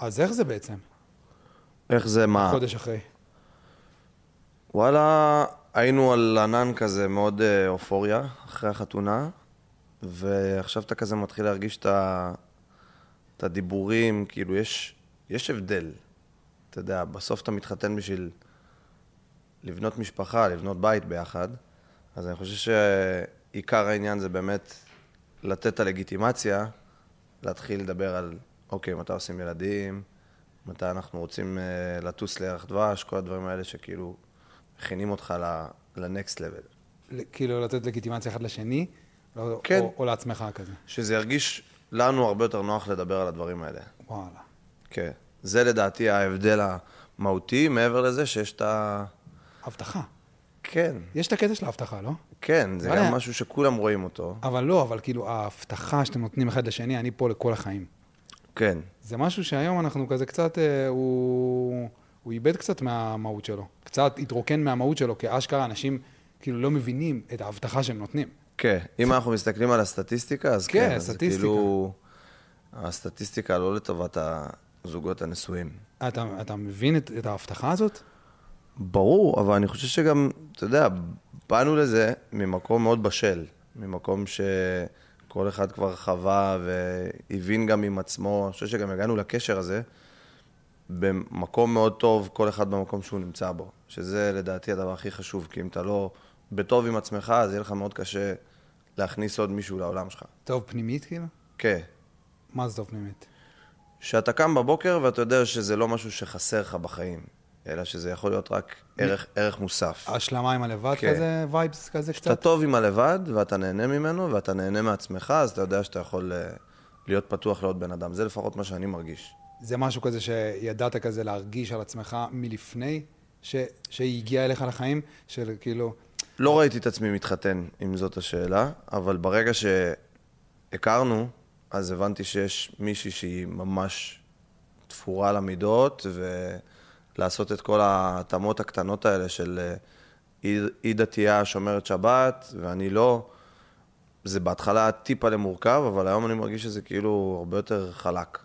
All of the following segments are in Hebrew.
אז איך זה בעצם? איך זה מה? חודש אחרי. וואלה, היינו על ענן כזה מאוד אה, אופוריה אחרי החתונה, ועכשיו אתה כזה מתחיל להרגיש את, ה... את הדיבורים, כאילו יש, יש הבדל. אתה יודע, בסוף אתה מתחתן בשביל לבנות משפחה, לבנות בית ביחד, אז אני חושב שעיקר העניין זה באמת לתת את הלגיטימציה, להתחיל לדבר על, אוקיי, מתי עושים ילדים, מתי אנחנו רוצים uh, לטוס לירח דבש, כל הדברים האלה שכאילו מכינים אותך לנקסט לבל. כאילו לתת לגיטימציה אחד לשני, כן. או, או לעצמך כזה. שזה ירגיש לנו הרבה יותר נוח לדבר על הדברים האלה. וואלה. כן. זה לדעתי ההבדל המהותי, מעבר לזה שיש את ה... הבטחה. כן. יש את הקטע של ההבטחה, לא? כן, זה וואלה. גם משהו שכולם רואים אותו. אבל לא, אבל כאילו, ההבטחה שאתם נותנים אחד לשני, אני פה לכל החיים. כן. זה משהו שהיום אנחנו כזה קצת, אה, הוא, הוא איבד קצת מהמהות שלו. קצת התרוקן מהמהות שלו, כי אשכרה אנשים כאילו לא מבינים את ההבטחה שהם נותנים. כן. אם אנחנו מסתכלים על הסטטיסטיקה, אז כן, כן. אז סטטיסטיקה. כאילו... הסטטיסטיקה לא לטובת הזוגות הנשואים. אתה, אתה מבין את, את ההבטחה הזאת? ברור, אבל אני חושב שגם, אתה יודע, באנו לזה ממקום מאוד בשל, ממקום שכל אחד כבר חווה והבין גם עם עצמו, אני חושב שגם הגענו לקשר הזה במקום מאוד טוב, כל אחד במקום שהוא נמצא בו, שזה לדעתי הדבר הכי חשוב, כי אם אתה לא בטוב עם עצמך, אז יהיה לך מאוד קשה להכניס עוד מישהו לעולם שלך. טוב פנימית כאילו? כן. מה זה טוב פנימית? שאתה קם בבוקר ואתה יודע שזה לא משהו שחסר לך בחיים, אלא שזה יכול להיות רק ערך, ערך מוסף. השלמה עם הלבד כן. כזה, וייבס כזה שאתה קצת? טוב עם הלבד ואתה נהנה ממנו ואתה נהנה מעצמך, אז אתה יודע שאתה יכול אה, להיות פתוח לעוד בן אדם. זה לפחות מה שאני מרגיש. זה משהו כזה שידעת כזה להרגיש על עצמך מלפני ש... שהיא הגיעה אליך לחיים? של כאילו, לא ראיתי את עצמי מתחתן, אם זאת השאלה, אבל ברגע שהכרנו, אז הבנתי שיש מישהי שהיא ממש תפורה למידות, ולעשות את כל ההתאמות הקטנות האלה של אה, היא, היא דתייה שומרת שבת, ואני לא. זה בהתחלה טיפה למורכב, אבל היום אני מרגיש שזה כאילו הרבה יותר חלק.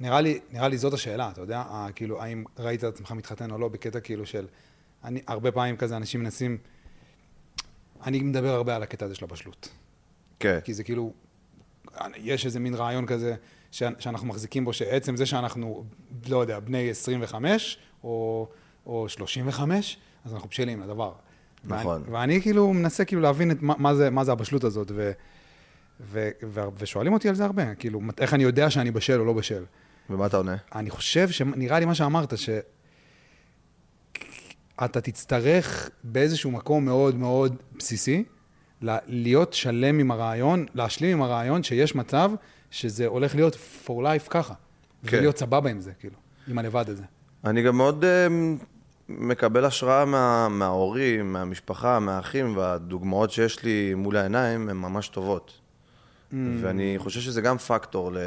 נראה לי, נראה לי זאת השאלה, אתה יודע? כאילו, האם ראית את עצמך מתחתן או לא, בקטע כאילו של... אני, הרבה פעמים כזה אנשים מנסים... אני מדבר הרבה על הקטע הזה של הבשלות. כן. כי זה כאילו, יש איזה מין רעיון כזה שאנחנו מחזיקים בו, שעצם זה שאנחנו, לא יודע, בני 25 או, או 35, אז אנחנו בשלים לדבר. נכון. ואני, ואני כאילו מנסה כאילו להבין את מה, מה, זה, מה זה הבשלות הזאת, ו, ו, ו, ושואלים אותי על זה הרבה, כאילו, איך אני יודע שאני בשל או לא בשל. ומה אתה עונה? אני חושב שנראה לי מה שאמרת, שאתה תצטרך באיזשהו מקום מאוד מאוד בסיסי, להיות שלם עם הרעיון, להשלים עם הרעיון שיש מצב שזה הולך להיות for life ככה. כן. ולהיות סבבה עם זה, כאילו, עם הלבד הזה. אני גם מאוד אה, מקבל השראה מה, מההורים, מהמשפחה, מהאחים, והדוגמאות שיש לי מול העיניים הן ממש טובות. Mm. ואני חושב שזה גם פקטור ל,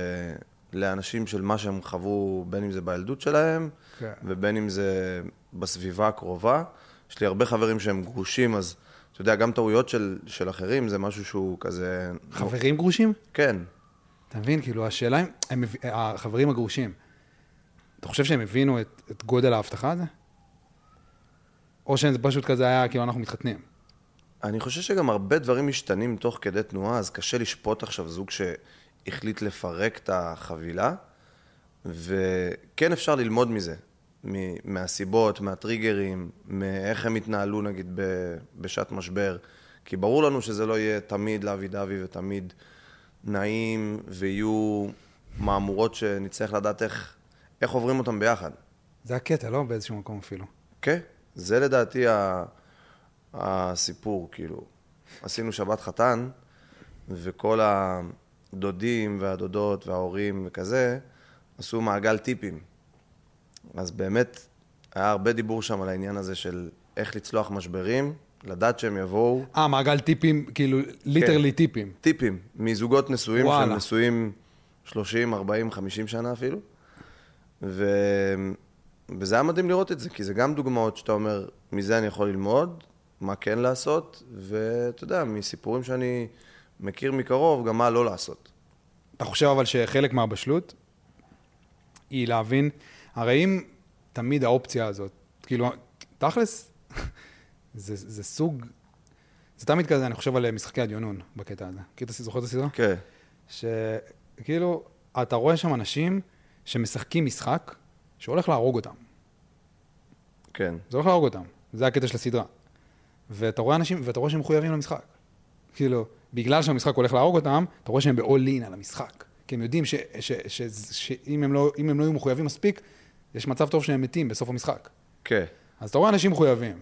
לאנשים של מה שהם חוו, בין אם זה בילדות שלהם, כן. ובין אם זה בסביבה הקרובה. יש לי הרבה חברים שהם גרושים, אז אתה יודע, גם טעויות של, של אחרים זה משהו שהוא כזה... חברים גרושים? כן. אתה מבין? כאילו, השאלה אם, הם, החברים הגרושים, אתה חושב שהם הבינו את, את גודל ההבטחה הזה? או שזה פשוט כזה היה, כאילו, אנחנו מתחתנים. אני חושב שגם הרבה דברים משתנים תוך כדי תנועה, אז קשה לשפוט עכשיו זוג שהחליט לפרק את החבילה, וכן אפשר ללמוד מזה, מהסיבות, מהטריגרים, מאיך הם התנהלו נגיד בשעת משבר, כי ברור לנו שזה לא יהיה תמיד לאבי דווי ותמיד נעים, ויהיו מהמורות שנצטרך לדעת איך, איך עוברים אותם ביחד. זה הקטע, לא? באיזשהו מקום אפילו. כן, זה לדעתי ה... הסיפור, כאילו. עשינו שבת חתן, וכל הדודים והדודות וההורים וכזה, עשו מעגל טיפים. אז באמת, היה הרבה דיבור שם על העניין הזה של איך לצלוח משברים, לדעת שהם יבואו. אה, מעגל טיפים, כאילו, ליטרלי טיפים. טיפים, מזוגות נשואים, וואלה. שהם נשואים 30, 40, 50 שנה אפילו. ו... וזה היה מדהים לראות את זה, כי זה גם דוגמאות שאתה אומר, מזה אני יכול ללמוד, מה כן לעשות, ואתה יודע, מסיפורים שאני מכיר מקרוב, גם מה לא לעשות. אתה חושב אבל שחלק מהבשלות, היא להבין, הרי אם תמיד האופציה הזאת, כאילו, תכלס, זה, זה סוג, זה תמיד כזה, אני חושב על משחקי הדיונון בקטע הזה. מכיר את הסדרה? זוכר את הסדרה? כן. שכאילו, אתה רואה שם אנשים שמשחקים משחק שהולך להרוג אותם. כן. זה הולך להרוג אותם. זה הקטע של הסדרה. ואתה רואה אנשים, ואתה רואה שהם מחויבים למשחק. כאילו, בגלל שהמשחק הולך להרוג אותם, אתה רואה שהם ב-all in על המשחק. כי הם יודעים שאם הם, לא, הם לא יהיו מחויבים מספיק, יש מצב טוב שהם מתים בסוף המשחק. כן. אז אתה רואה אנשים מחויבים.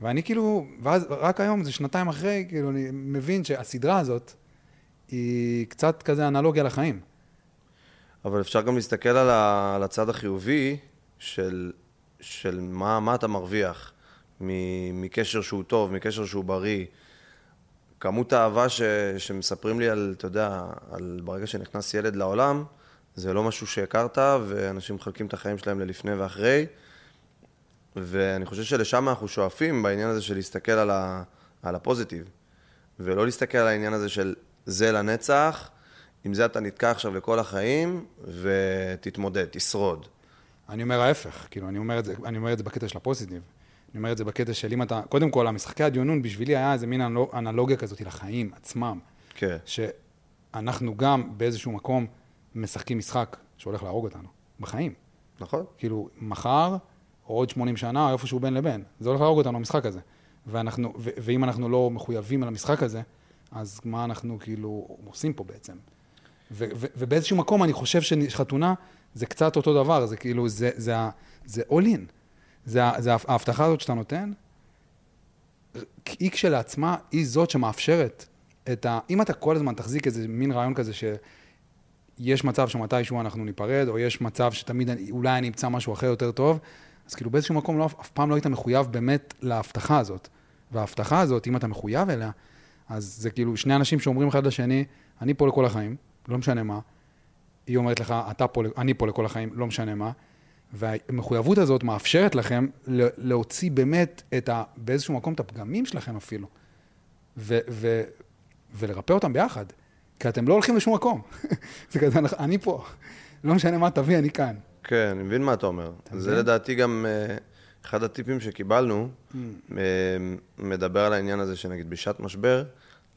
ואני כאילו, ואז רק היום, זה שנתיים אחרי, כאילו, אני מבין שהסדרה הזאת היא קצת כזה אנלוגיה לחיים. אבל אפשר גם להסתכל על, ה, על הצד החיובי של, של מה, מה אתה מרוויח מקשר שהוא טוב, מקשר שהוא בריא. כמות האהבה ש, שמספרים לי על, אתה יודע, על ברגע שנכנס ילד לעולם, זה לא משהו שהכרת, ואנשים מחלקים את החיים שלהם ללפני ואחרי. ואני חושב שלשם אנחנו שואפים בעניין הזה של להסתכל על, ה, על הפוזיטיב, ולא להסתכל על העניין הזה של זה לנצח, עם זה אתה נתקע עכשיו לכל החיים, ותתמודד, תשרוד. אני אומר ההפך, כאילו, אני אומר את זה, אני אומר את זה בקטע של הפוזיטיב. אני אומר את זה בקטע של אם אתה, קודם כל, המשחקי הדיונון בשבילי היה איזה מין אנלוגיה כזאת לחיים עצמם. כן. שאנחנו גם באיזשהו מקום משחקים משחק שהולך להרוג אותנו, בחיים. נכון. כאילו, מחר, או עוד 80 שנה, או איפשהו בין לבין. זה הולך להרוג אותנו, המשחק הזה. ואנחנו, ו- ואם אנחנו לא מחויבים על המשחק הזה, אז מה אנחנו כאילו עושים פה בעצם? ו- ו- ובאיזשהו מקום אני חושב שחתונה זה קצת אותו דבר, זה כאילו, זה, זה, זה, זה all in. זה, זה ההבטחה הזאת שאתה נותן, היא כשלעצמה, היא זאת שמאפשרת את ה... אם אתה כל הזמן תחזיק איזה מין רעיון כזה שיש מצב שמתישהו אנחנו ניפרד, או יש מצב שתמיד אולי אני אמצא משהו אחר יותר טוב, אז כאילו באיזשהו מקום לא, אף פעם לא היית מחויב באמת להבטחה הזאת. וההבטחה הזאת, אם אתה מחויב אליה, אז זה כאילו שני אנשים שאומרים אחד לשני, אני פה לכל החיים, לא משנה מה. היא אומרת לך, אתה פה, אני פה לכל החיים, לא משנה מה. והמחויבות הזאת מאפשרת לכם להוציא באמת את ה, באיזשהו מקום את הפגמים שלכם אפילו, ו, ו, ולרפא אותם ביחד. כי אתם לא הולכים לשום מקום. זה כזה, אני פה. לא משנה מה תביא, אני כאן. כן, אני מבין מה אתה אומר. אתה זה מבין? לדעתי גם uh, אחד הטיפים שקיבלנו, mm. uh, מדבר על העניין הזה שנגיד בשעת משבר,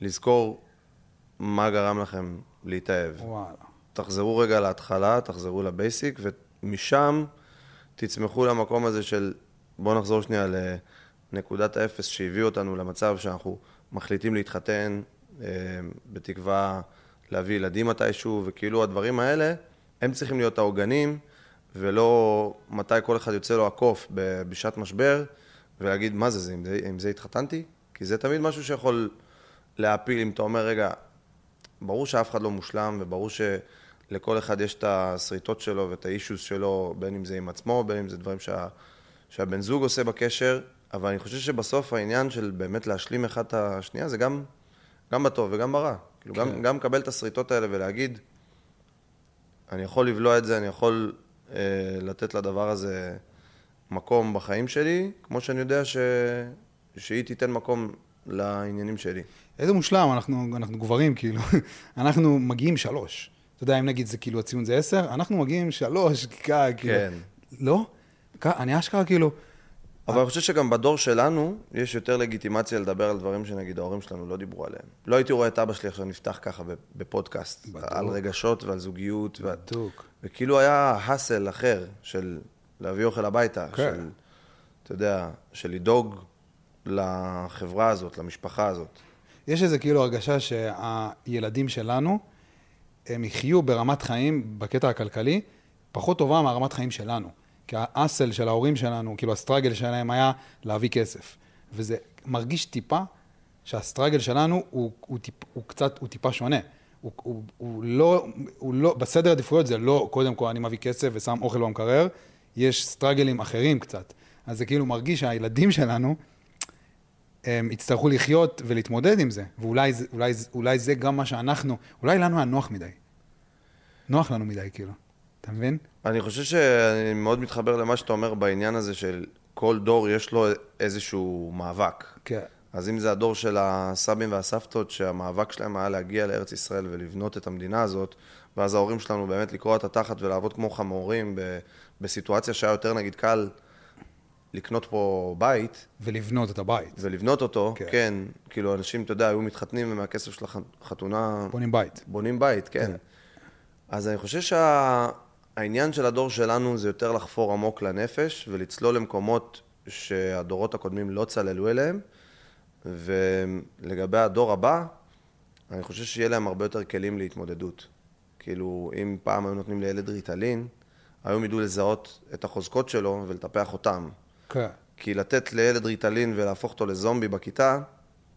לזכור מה גרם לכם להתאהב. וואלה. תחזרו רגע להתחלה, תחזרו לבייסיק, ומשם תצמחו למקום הזה של בואו נחזור שנייה לנקודת האפס שהביא אותנו למצב שאנחנו מחליטים להתחתן, אה, בתקווה להביא ילדים מתישהו, וכאילו הדברים האלה, הם צריכים להיות העוגנים, ולא מתי כל אחד יוצא לו הקוף בשעת משבר, ולהגיד, מה זה, זה עם, זה, עם זה התחתנתי? כי זה תמיד משהו שיכול להפיל, אם אתה אומר, רגע, ברור שאף אחד לא מושלם, וברור ש... לכל אחד יש את השריטות שלו ואת האישוס שלו, בין אם זה עם עצמו, בין אם זה דברים שה, שהבן זוג עושה בקשר, אבל אני חושב שבסוף העניין של באמת להשלים אחד את השנייה זה גם, גם בטוב וגם ברע. כאילו כן. גם, גם לקבל את השריטות האלה ולהגיד, אני יכול לבלוע את זה, אני יכול לתת לדבר הזה מקום בחיים שלי, כמו שאני יודע ש... שהיא תיתן מקום לעניינים שלי. איזה מושלם, אנחנו, אנחנו גברים, כאילו. אנחנו מגיעים שלוש. אתה יודע, אם נגיד זה כאילו הציון זה עשר, אנחנו מגיעים שלוש, כאילו. כן. לא? אני אשכרה כאילו... אבל אני חושב שגם בדור שלנו, יש יותר לגיטימציה לדבר על דברים שנגיד ההורים שלנו לא דיברו עליהם. לא הייתי רואה את אבא שלי עכשיו נפתח ככה בפודקאסט, בדוק. על רגשות ועל זוגיות. בדוק. וכאילו היה האסל אחר של להביא אוכל הביתה, כן. של, אתה יודע, של לדאוג לחברה הזאת, למשפחה הזאת. יש איזה כאילו הרגשה שהילדים שלנו, הם יחיו ברמת חיים, בקטע הכלכלי, פחות טובה מהרמת חיים שלנו. כי האסל של ההורים שלנו, כאילו הסטראגל שלהם היה להביא כסף. וזה מרגיש טיפה שהסטראגל שלנו הוא, הוא, טיפ, הוא קצת, הוא טיפה שונה. הוא, הוא, הוא, לא, הוא לא, בסדר עדיפויות זה לא, קודם כל אני מביא כסף ושם אוכל במקרר, יש סטראגלים אחרים קצת. אז זה כאילו מרגיש שהילדים שלנו, הם יצטרכו לחיות ולהתמודד עם זה, ואולי אולי, אולי זה גם מה שאנחנו, אולי לנו היה נוח מדי. נוח לנו מדי, כאילו. אתה מבין? אני חושב שאני מאוד מתחבר למה שאתה אומר בעניין הזה של כל דור יש לו איזשהו מאבק. כן. אז אם זה הדור של הסבים והסבתות, שהמאבק שלהם היה להגיע לארץ ישראל ולבנות את המדינה הזאת, ואז ההורים שלנו באמת לקרוע את התחת ולעבוד כמו חמורים ב- בסיטואציה שהיה יותר נגיד קל לקנות פה בית ולבנות את הבית. ולבנות אותו, כן. כן, כאילו אנשים, אתה יודע, היו מתחתנים ומהכסף של החתונה בונים בית. בונים בית, כן. כן. אז אני חושב שהעניין של הדור שלנו זה יותר לחפור עמוק לנפש ולצלול למקומות שהדורות הקודמים לא צללו אליהם, ולגבי הדור הבא, אני חושב שיהיה להם הרבה יותר כלים להתמודדות. כאילו, אם פעם היו נותנים לילד ריטלין, היום ידעו לזהות את החוזקות שלו ולטפח אותם. כן. כי לתת לילד ריטלין ולהפוך אותו לזומבי בכיתה,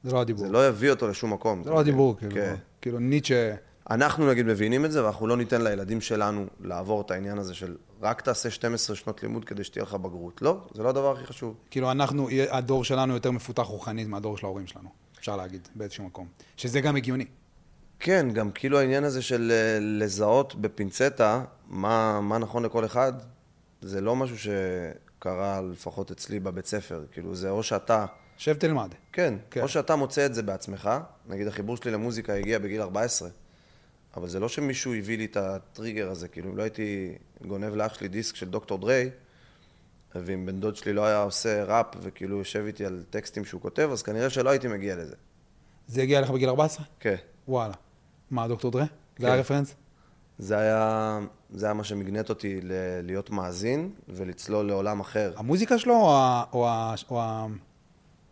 זה לא הדיבור. זה לא יביא אותו לשום מקום. זה לא הדיבור, כאילו. כן. כאילו ניטשה... אנחנו נגיד מבינים את זה, ואנחנו לא ניתן לילדים שלנו לעבור את העניין הזה של רק תעשה 12 שנות לימוד כדי שתהיה לך בגרות. לא, זה לא הדבר הכי חשוב. כאילו אנחנו, הדור שלנו יותר מפותח רוחנית מהדור של ההורים שלנו, אפשר להגיד, באיזשהו מקום. שזה גם הגיוני. כן, גם כאילו העניין הזה של אה, לזהות בפינצטה מה, מה נכון לכל אחד, זה לא משהו שקרה לפחות אצלי בבית ספר. כאילו, זה או שאתה... שב תלמד. כן, כן. כן, או שאתה מוצא את זה בעצמך, נגיד החיבור שלי למוזיקה הגיע בגיל 14, אבל זה לא שמישהו הביא לי את הטריגר הזה, כאילו אם לא הייתי גונב לאח שלי דיסק של דוקטור דריי, ואם בן דוד שלי לא היה עושה ראפ וכאילו יושב איתי על טקסטים שהוא כותב, אז כנראה שלא הייתי מגיע לזה. זה הגיע אליך בגיל 14? כן. וואלה. מה, דוקטור דרה? כן. זה היה רפרנס? זה היה, זה היה מה שמגנט אותי ל- להיות מאזין ולצלול לעולם אחר. המוזיקה שלו או ה... או ה... או ה...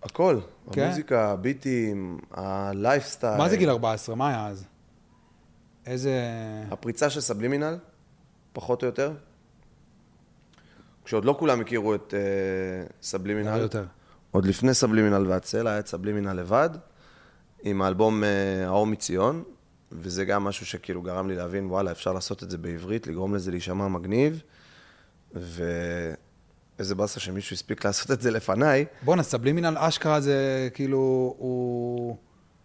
הכל, כן? המוזיקה, הביטים, הלייפסטייל. מה זה גיל 14? מה היה אז? איזה... הפריצה של סבלימינל, פחות או יותר. כשעוד לא כולם הכירו את uh, סבלימינל, יותר. עוד לפני סבלימינל והצל, היה את סבלימינל לבד, עם האלבום uh, האור מציון, וזה גם משהו שכאילו גרם לי להבין, וואלה, אפשר לעשות את זה בעברית, לגרום לזה להישמע מגניב, ואיזה באסה שמישהו הספיק לעשות את זה לפניי, בואנה, סבלימינל אשכרה זה כאילו... הוא...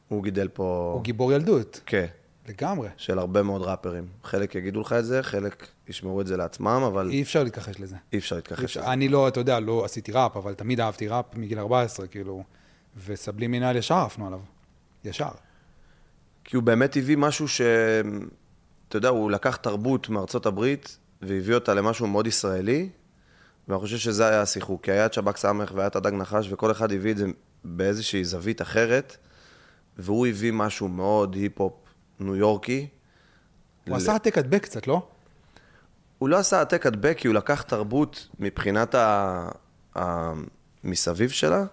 הוא גידל פה... הוא גיבור ילדות. כן. לגמרי. של הרבה מאוד ראפרים. חלק יגידו לך את זה, חלק ישמעו את זה לעצמם, אבל אי אפשר להתכחש לזה. אי אפשר להתכחש לזה. אני לא, אתה יודע, לא עשיתי ראפ, אבל תמיד אהבתי ראפ מגיל 14, כאילו, וסבלימינל ישר עפנו עליו. ישר. כי הוא באמת הביא משהו ש... אתה יודע, הוא לקח תרבות מארצות הברית והביא אותה למשהו מאוד ישראלי, ואני חושב שזה היה השיחוק. כי היה את שב"כ סמך והיה את הדג נחש, וכל אחד הביא את זה באיזושהי זווית אחרת, והוא הביא משהו מאוד היפ-הופ ניו יורקי. הוא ל- עשה העתק הדבק קצת, לא? הוא לא עשה העתק הדבק, כי הוא לקח תרבות מבחינת ה... ה... מסביב שלה,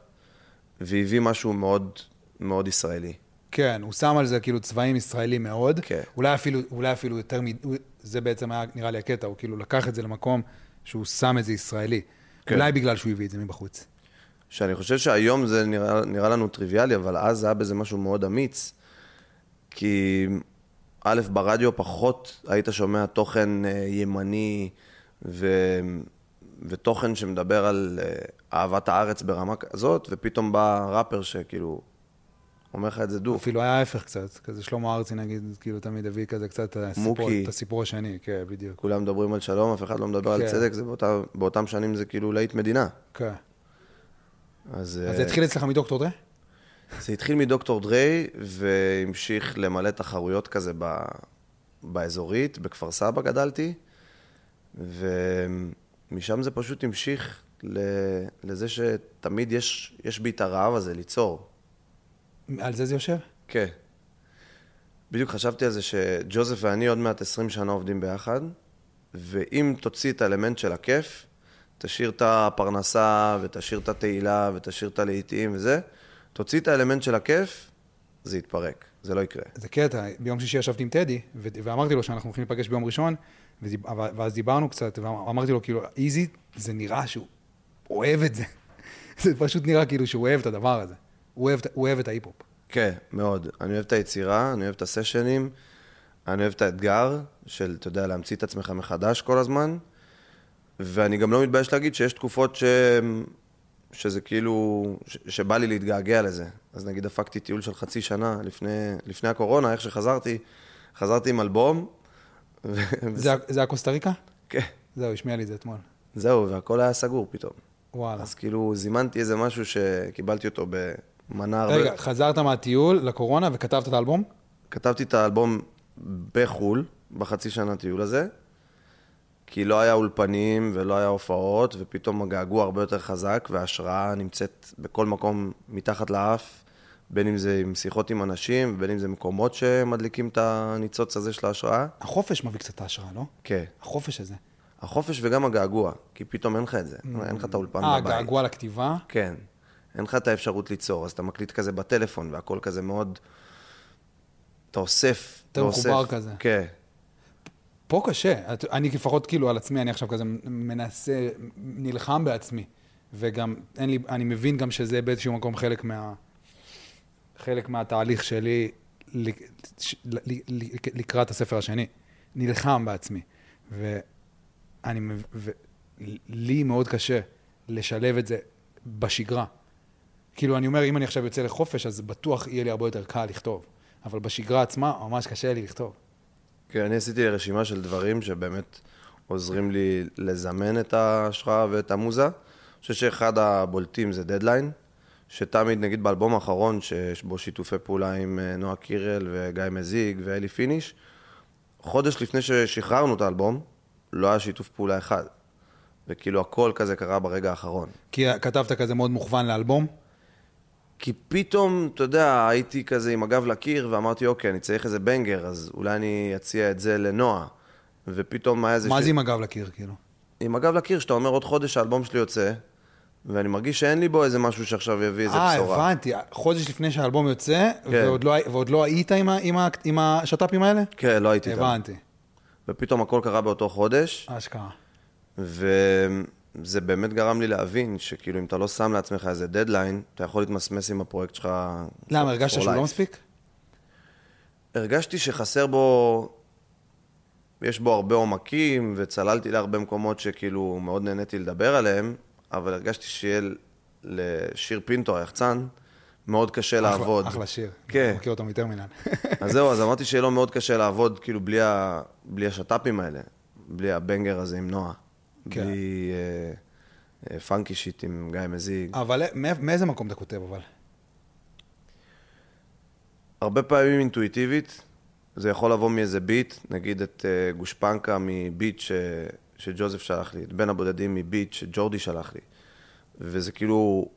והביא משהו מאוד מאוד ישראלי. כן, הוא שם על זה כאילו צבעים ישראלים מאוד. כן. אולי אפילו, אולי אפילו יותר מ... זה בעצם היה נראה לי הקטע, הוא כאילו לקח את זה למקום שהוא שם את זה ישראלי. כן. אולי בגלל שהוא הביא את זה מבחוץ. שאני חושב שהיום זה נראה, נראה לנו טריוויאלי, אבל אז היה בזה משהו מאוד אמיץ, כי א', ברדיו פחות היית שומע תוכן אה, ימני ו... ותוכן שמדבר על אה, אהבת הארץ ברמה כזאת, ופתאום בא ראפר שכאילו אומר לך את זה דוף. אפילו היה ההפך קצת, כזה שלמה ארצי נגיד, כאילו תמיד הביא כזה קצת הסיפור. את הסיפור השני, כן, בדיוק. כולם מדברים על שלום, אף אחד לא מדבר על כן. צדק, זה באותה, באותם שנים זה כאילו להיט מדינה. כן. אז, אז אה, זה התחיל אצלך מדוקטור דרה? זה התחיל מדוקטור דריי, והמשיך למלא תחרויות כזה ב... באזורית, בכפר סבא גדלתי, ומשם זה פשוט המשיך ל... לזה שתמיד יש, יש בי את הרעב הזה ליצור. על זה זה יושב? כן. בדיוק חשבתי על זה שג'וזף ואני עוד מעט 20 שנה עובדים ביחד, ואם תוציא את האלמנט של הכיף, תשאיר את הפרנסה ותשאיר את התהילה ותשאיר את הלהיטים וזה, תוציא את האלמנט של הכיף, זה יתפרק, זה לא יקרה. זה קטע, ביום שישי ישבתי עם טדי, ו- ואמרתי לו שאנחנו הולכים להיפגש ביום ראשון, ודיב- ואז דיברנו קצת, ואמרתי לו, כאילו, איזי, זה נראה שהוא אוהב את זה. זה פשוט נראה כאילו שהוא אוהב את הדבר הזה. הוא אוהב, הוא אוהב את ההיפ-הופ. כן, מאוד. אני אוהב את היצירה, אני אוהב את הסשנים, אני אוהב את האתגר של, אתה יודע, להמציא את עצמך מחדש כל הזמן, ואני גם לא מתבייש להגיד שיש תקופות ש... שזה כאילו, ש... שבא לי להתגעגע לזה. אז נגיד דפקתי טיול של חצי שנה לפני, לפני הקורונה, איך שחזרתי, חזרתי עם אלבום. ו... זה, זה הקוסטה ריקה? כן, זהו, השמיע לי את זה אתמול. זהו, והכל היה סגור פתאום. וואלה. אז כאילו זימנתי איזה משהו שקיבלתי אותו במנה הרבה... רגע, חזרת מהטיול לקורונה וכתבת את האלבום? כתבתי את האלבום בחו"ל, בחצי שנה טיול הזה, כי לא היה אולפנים ולא היה הופעות, ופתאום הגעגוע הרבה יותר חזק, וההשראה נמצאת בכל מקום מתחת לאף, בין אם זה עם שיחות עם אנשים, בין אם זה מקומות שמדליקים את הניצוץ הזה של ההשראה. החופש מביא קצת את ההשראה, לא? כן. החופש הזה. החופש וגם הגעגוע, כי פתאום אין לך את זה, אין לך את האולפן אה, בבית. געגוע לכתיבה? כן. אין לך את האפשרות ליצור, אז אתה מקליט כזה בטלפון, והכל כזה מאוד... אתה אוסף. יותר ואוסף. מחובר כזה. כן. פה קשה. אני לפחות כאילו על עצמי, אני עכשיו כזה מנסה, נלחם בעצמי. וגם, אין לי, אני מבין גם שזה באיזשהו מקום חלק מה... חלק מהתהליך שלי לקראת הספר השני. נלחם בעצמי. ואני, מב- ו- לי מאוד קשה לשלב את זה בשגרה. כאילו, אני אומר, אם אני עכשיו יוצא לחופש, אז בטוח יהיה לי הרבה יותר קל לכתוב. אבל בשגרה עצמה, ממש קשה לי לכתוב. כן, אני עשיתי רשימה של דברים שבאמת עוזרים לי לזמן את ההשראה ואת המוזה. אני חושב שאחד הבולטים זה דדליין, שתמיד, נגיד באלבום האחרון, שיש בו שיתופי פעולה עם אה, נועה קירל וגיא מזיג ואלי פיניש, חודש לפני ששחררנו את האלבום, לא היה שיתוף פעולה אחד. וכאילו הכל כזה קרה ברגע האחרון. כי כתבת כזה מאוד מוכוון לאלבום? כי פתאום, אתה יודע, הייתי כזה עם הגב לקיר ואמרתי, אוקיי, אני צריך איזה banger, אז אולי אני אציע את זה לנועה. ופתאום היה איזה... מה ש- זה עם הגב לקיר, כאילו? עם הגב לקיר, שאתה אומר עוד חודש האלבום שלי יוצא, ואני מרגיש שאין לי בו איזה משהו שעכשיו יביא איזה אה, בשורה. הבנתי. חודש לפני שהאלבום יוצא, כן. ועוד לא, ועוד לא היית עם, עם, עם השת"פים האלה? כן, לא הייתי איתם. הבנתי. ופתאום הכל קרה באותו חודש, אשכרה. וזה באמת גרם לי להבין שכאילו אם אתה לא שם לעצמך איזה דדליין, אתה יכול להתמסמס עם הפרויקט שלך. למה, הרגשת שהוא. לא מספיק? הרגשתי שחסר בו, יש בו הרבה עומקים, וצללתי להרבה מקומות שכאילו מאוד נהניתי לדבר עליהם, אבל הרגשתי שיהיה לשיר פינטו, היחצן, מאוד קשה אחלה- לעבוד. אחלה שיר. כן. אני מכיר אותו מטרמינל. אז זהו, אז אמרתי שיהיה לו מאוד קשה לעבוד, כאילו, בלי, ה... בלי השת"פים האלה, בלי הבנגר הזה עם נועה. כן. בלי אה, אה, פאנקי שיט עם גיא מזיג. אבל מא- מאיזה מקום אתה כותב, אבל? הרבה פעמים אינטואיטיבית, זה יכול לבוא מאיזה ביט, נגיד את אה, גושפנקה מביט ש... שג'וזף שלח לי, את בין הבודדים מביט שג'ורדי שלח לי. וזה כאילו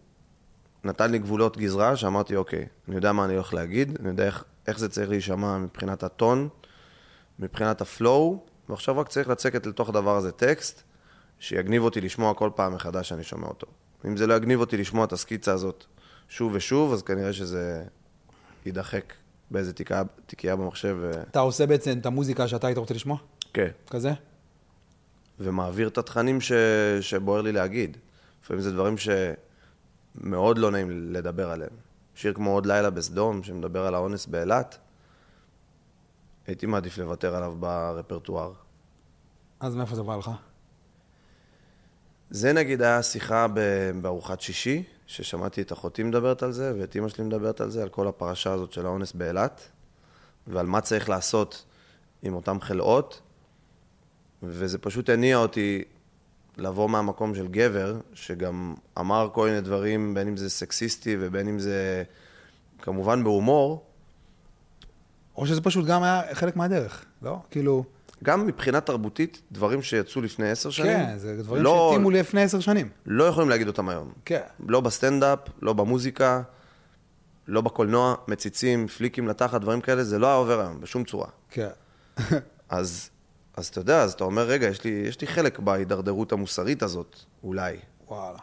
נתן לי גבולות גזרה, שאמרתי, אוקיי, אני יודע מה אני הולך להגיד, אני יודע איך, איך זה צריך להישמע מבחינת הטון, מבחינת הפלואו, ועכשיו רק צריך לצקת לתוך הדבר הזה טקסט, שיגניב אותי לשמוע כל פעם מחדש שאני שומע אותו. אם זה לא יגניב אותי לשמוע את הסקיצה הזאת שוב ושוב, אז כנראה שזה יידחק באיזה תיקייה, תיקייה במחשב, ו... אתה עושה בעצם את המוזיקה שאתה היית רוצה לשמוע? כן. כזה? ומעביר את התכנים ש... שבוער לי להגיד. לפעמים זה דברים שמאוד לא נעים לדבר עליהם. שיר כמו עוד לילה בסדום, שמדבר על האונס באילת, הייתי מעדיף לוותר עליו ברפרטואר. אז מאיפה זה בא לך? זה נגיד היה שיחה בארוחת שישי, ששמעתי את אחותי מדברת על זה, ואת אימא שלי מדברת על זה, על כל הפרשה הזאת של האונס באילת, ועל מה צריך לעשות עם אותם חלאות, וזה פשוט הניע אותי לבוא מהמקום של גבר, שגם אמר כל מיני דברים, בין אם זה סקסיסטי ובין אם זה כמובן בהומור, או שזה פשוט גם היה חלק מהדרך, לא? כאילו, גם מבחינה תרבותית, דברים שיצאו לפני עשר שנים, כן, זה דברים לא, שהתאימו לפני עשר שנים. לא יכולים להגיד אותם היום. כן. לא בסטנדאפ, לא במוזיקה, לא בקולנוע, מציצים, פליקים לתחת, דברים כאלה, זה לא היה עובר היום, בשום צורה. כן. אז, אז אתה יודע, אז אתה אומר, רגע, יש לי, יש לי חלק בהידרדרות המוסרית הזאת, אולי. וואלה.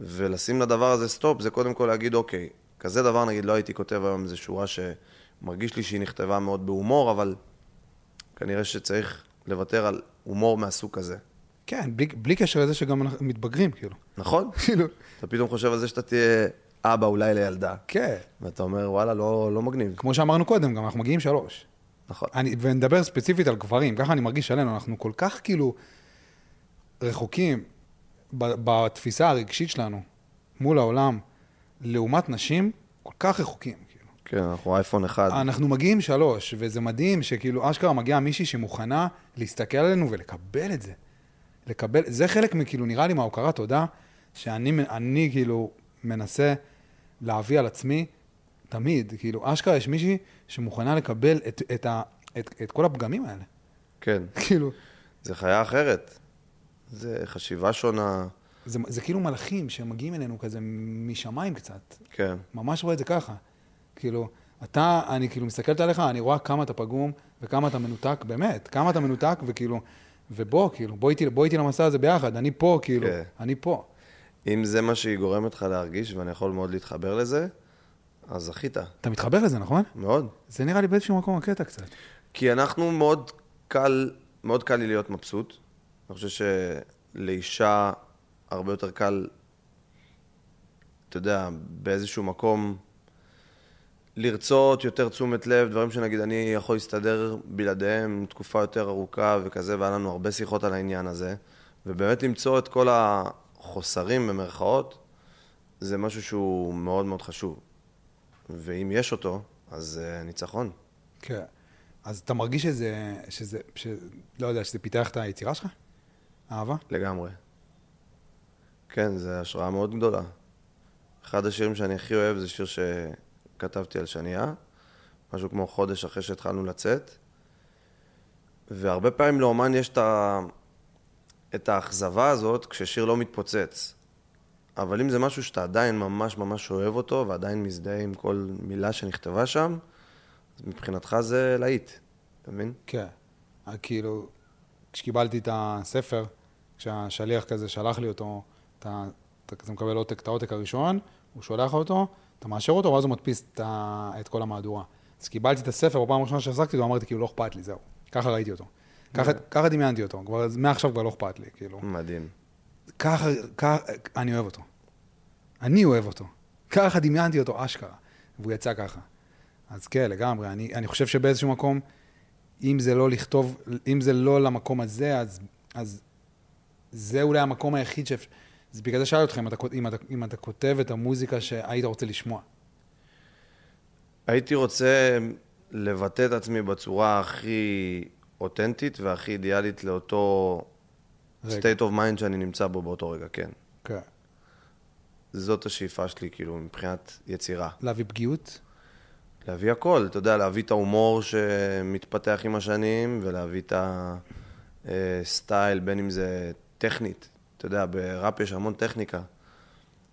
ולשים לדבר הזה סטופ, זה קודם כל להגיד, אוקיי, כזה דבר, נגיד, לא הייתי כותב היום איזו שורה שמרגיש לי שהיא נכתבה מאוד בהומור, אבל כנראה שצריך לוותר על הומור מהסוג כזה. כן, בלי, בלי קשר לזה שגם אנחנו מתבגרים, כאילו. נכון? כאילו, אתה פתאום חושב על זה שאתה תהיה אבא אולי לילדה. כן. ואתה אומר, וואלה, לא, לא מגניב. כמו שאמרנו קודם, גם אנחנו מגיעים שלוש. נכון. אני, ונדבר ספציפית על גברים, ככה אני מרגיש עלינו, אנחנו כל כך כאילו רחוקים ב- בתפיסה הרגשית שלנו מול העולם, לעומת נשים, כל כך רחוקים. כן, אנחנו אייפון אחד. אנחנו מגיעים שלוש, וזה מדהים שכאילו אשכרה מגיעה מישהי שמוכנה להסתכל עלינו ולקבל את זה. לקבל, זה חלק מכאילו, נראה לי מההוקרת תודה, שאני אני, כאילו מנסה להביא על עצמי תמיד, כאילו, אשכרה יש מישהי שמוכנה לקבל את, את, ה, את, את כל הפגמים האלה. כן. כאילו, זה חיה אחרת. זה חשיבה שונה. זה, זה כאילו מלאכים שמגיעים אלינו כזה משמיים קצת. כן. ממש רואה את זה ככה. כאילו, אתה, אני כאילו מסתכלת עליך, אני רואה כמה אתה פגום וכמה אתה מנותק, באמת, כמה אתה מנותק, וכאילו, ובוא, כאילו, בוא איתי, בוא איתי למסע הזה ביחד, אני פה, כאילו, כן. אני פה. אם זה מה שהיא גורמת לך להרגיש, ואני יכול מאוד להתחבר לזה, אז זכית. אתה מתחבר לזה, נכון? מאוד. זה נראה לי באיזשהו מקום הקטע קצת. כי אנחנו מאוד קל, מאוד קל לי להיות מבסוט. אני חושב שלאישה הרבה יותר קל, אתה יודע, באיזשהו מקום לרצות יותר תשומת לב, דברים שנגיד אני יכול להסתדר בלעדיהם תקופה יותר ארוכה וכזה, והיה לנו הרבה שיחות על העניין הזה. ובאמת למצוא את כל החוסרים במרכאות, זה משהו שהוא מאוד מאוד חשוב. ואם יש אותו, אז זה ניצחון. כן. אז אתה מרגיש שזה, שזה, ש... לא יודע, שזה פיתח את היצירה שלך? אהבה? לגמרי. כן, זו השראה מאוד גדולה. אחד השירים שאני הכי אוהב זה שיר שכתבתי על שנייה, משהו כמו חודש אחרי שהתחלנו לצאת. והרבה פעמים לאומן יש את, ה... את האכזבה הזאת כששיר לא מתפוצץ. אבל אם זה משהו שאתה עדיין ממש ממש אוהב אותו, ועדיין מזדהה עם כל מילה שנכתבה שם, אז מבחינתך זה להיט, אתה מבין? כן. אה, כאילו, כשקיבלתי את הספר, כשהשליח כזה שלח לי אותו, אתה, אתה כזה מקבל עותק, את העותק הראשון, הוא שולח אותו, אתה מאשר אותו, ואז הוא מדפיס את, כל המהדורה. אז קיבלתי את הספר, בפעם הראשונה שהחזקתי אותו, אמרתי, כאילו, לא אכפת לי, זהו. ככה ראיתי אותו. ככה, ככה דמיינתי אותו, כבר, מעכשיו כבר לא אכפת לי, כאילו. מדהים. ככה, ככה, אני אוהב אותו. אני אוהב אותו. ככה דמיינתי אותו, אשכרה. והוא יצא ככה. אז כן, לגמרי. אני, אני חושב שבאיזשהו מקום, אם זה לא לכתוב, אם זה לא למקום הזה, אז, אז זה אולי המקום היחיד ש... זה בגלל זה שאלתי אותך אם אתה, אם, אתה, אם אתה כותב את המוזיקה שהיית רוצה לשמוע. הייתי רוצה לבטא את עצמי בצורה הכי אותנטית והכי אידיאלית לאותו רגע. state of mind שאני נמצא בו באותו רגע, כן. כן. זאת השאיפה שלי, כאילו, מבחינת יצירה. להביא פגיעות? להביא הכל, אתה יודע, להביא את ההומור שמתפתח עם השנים, ולהביא את הסטייל, בין אם זה טכנית. אתה יודע, בראפ יש המון טכניקה.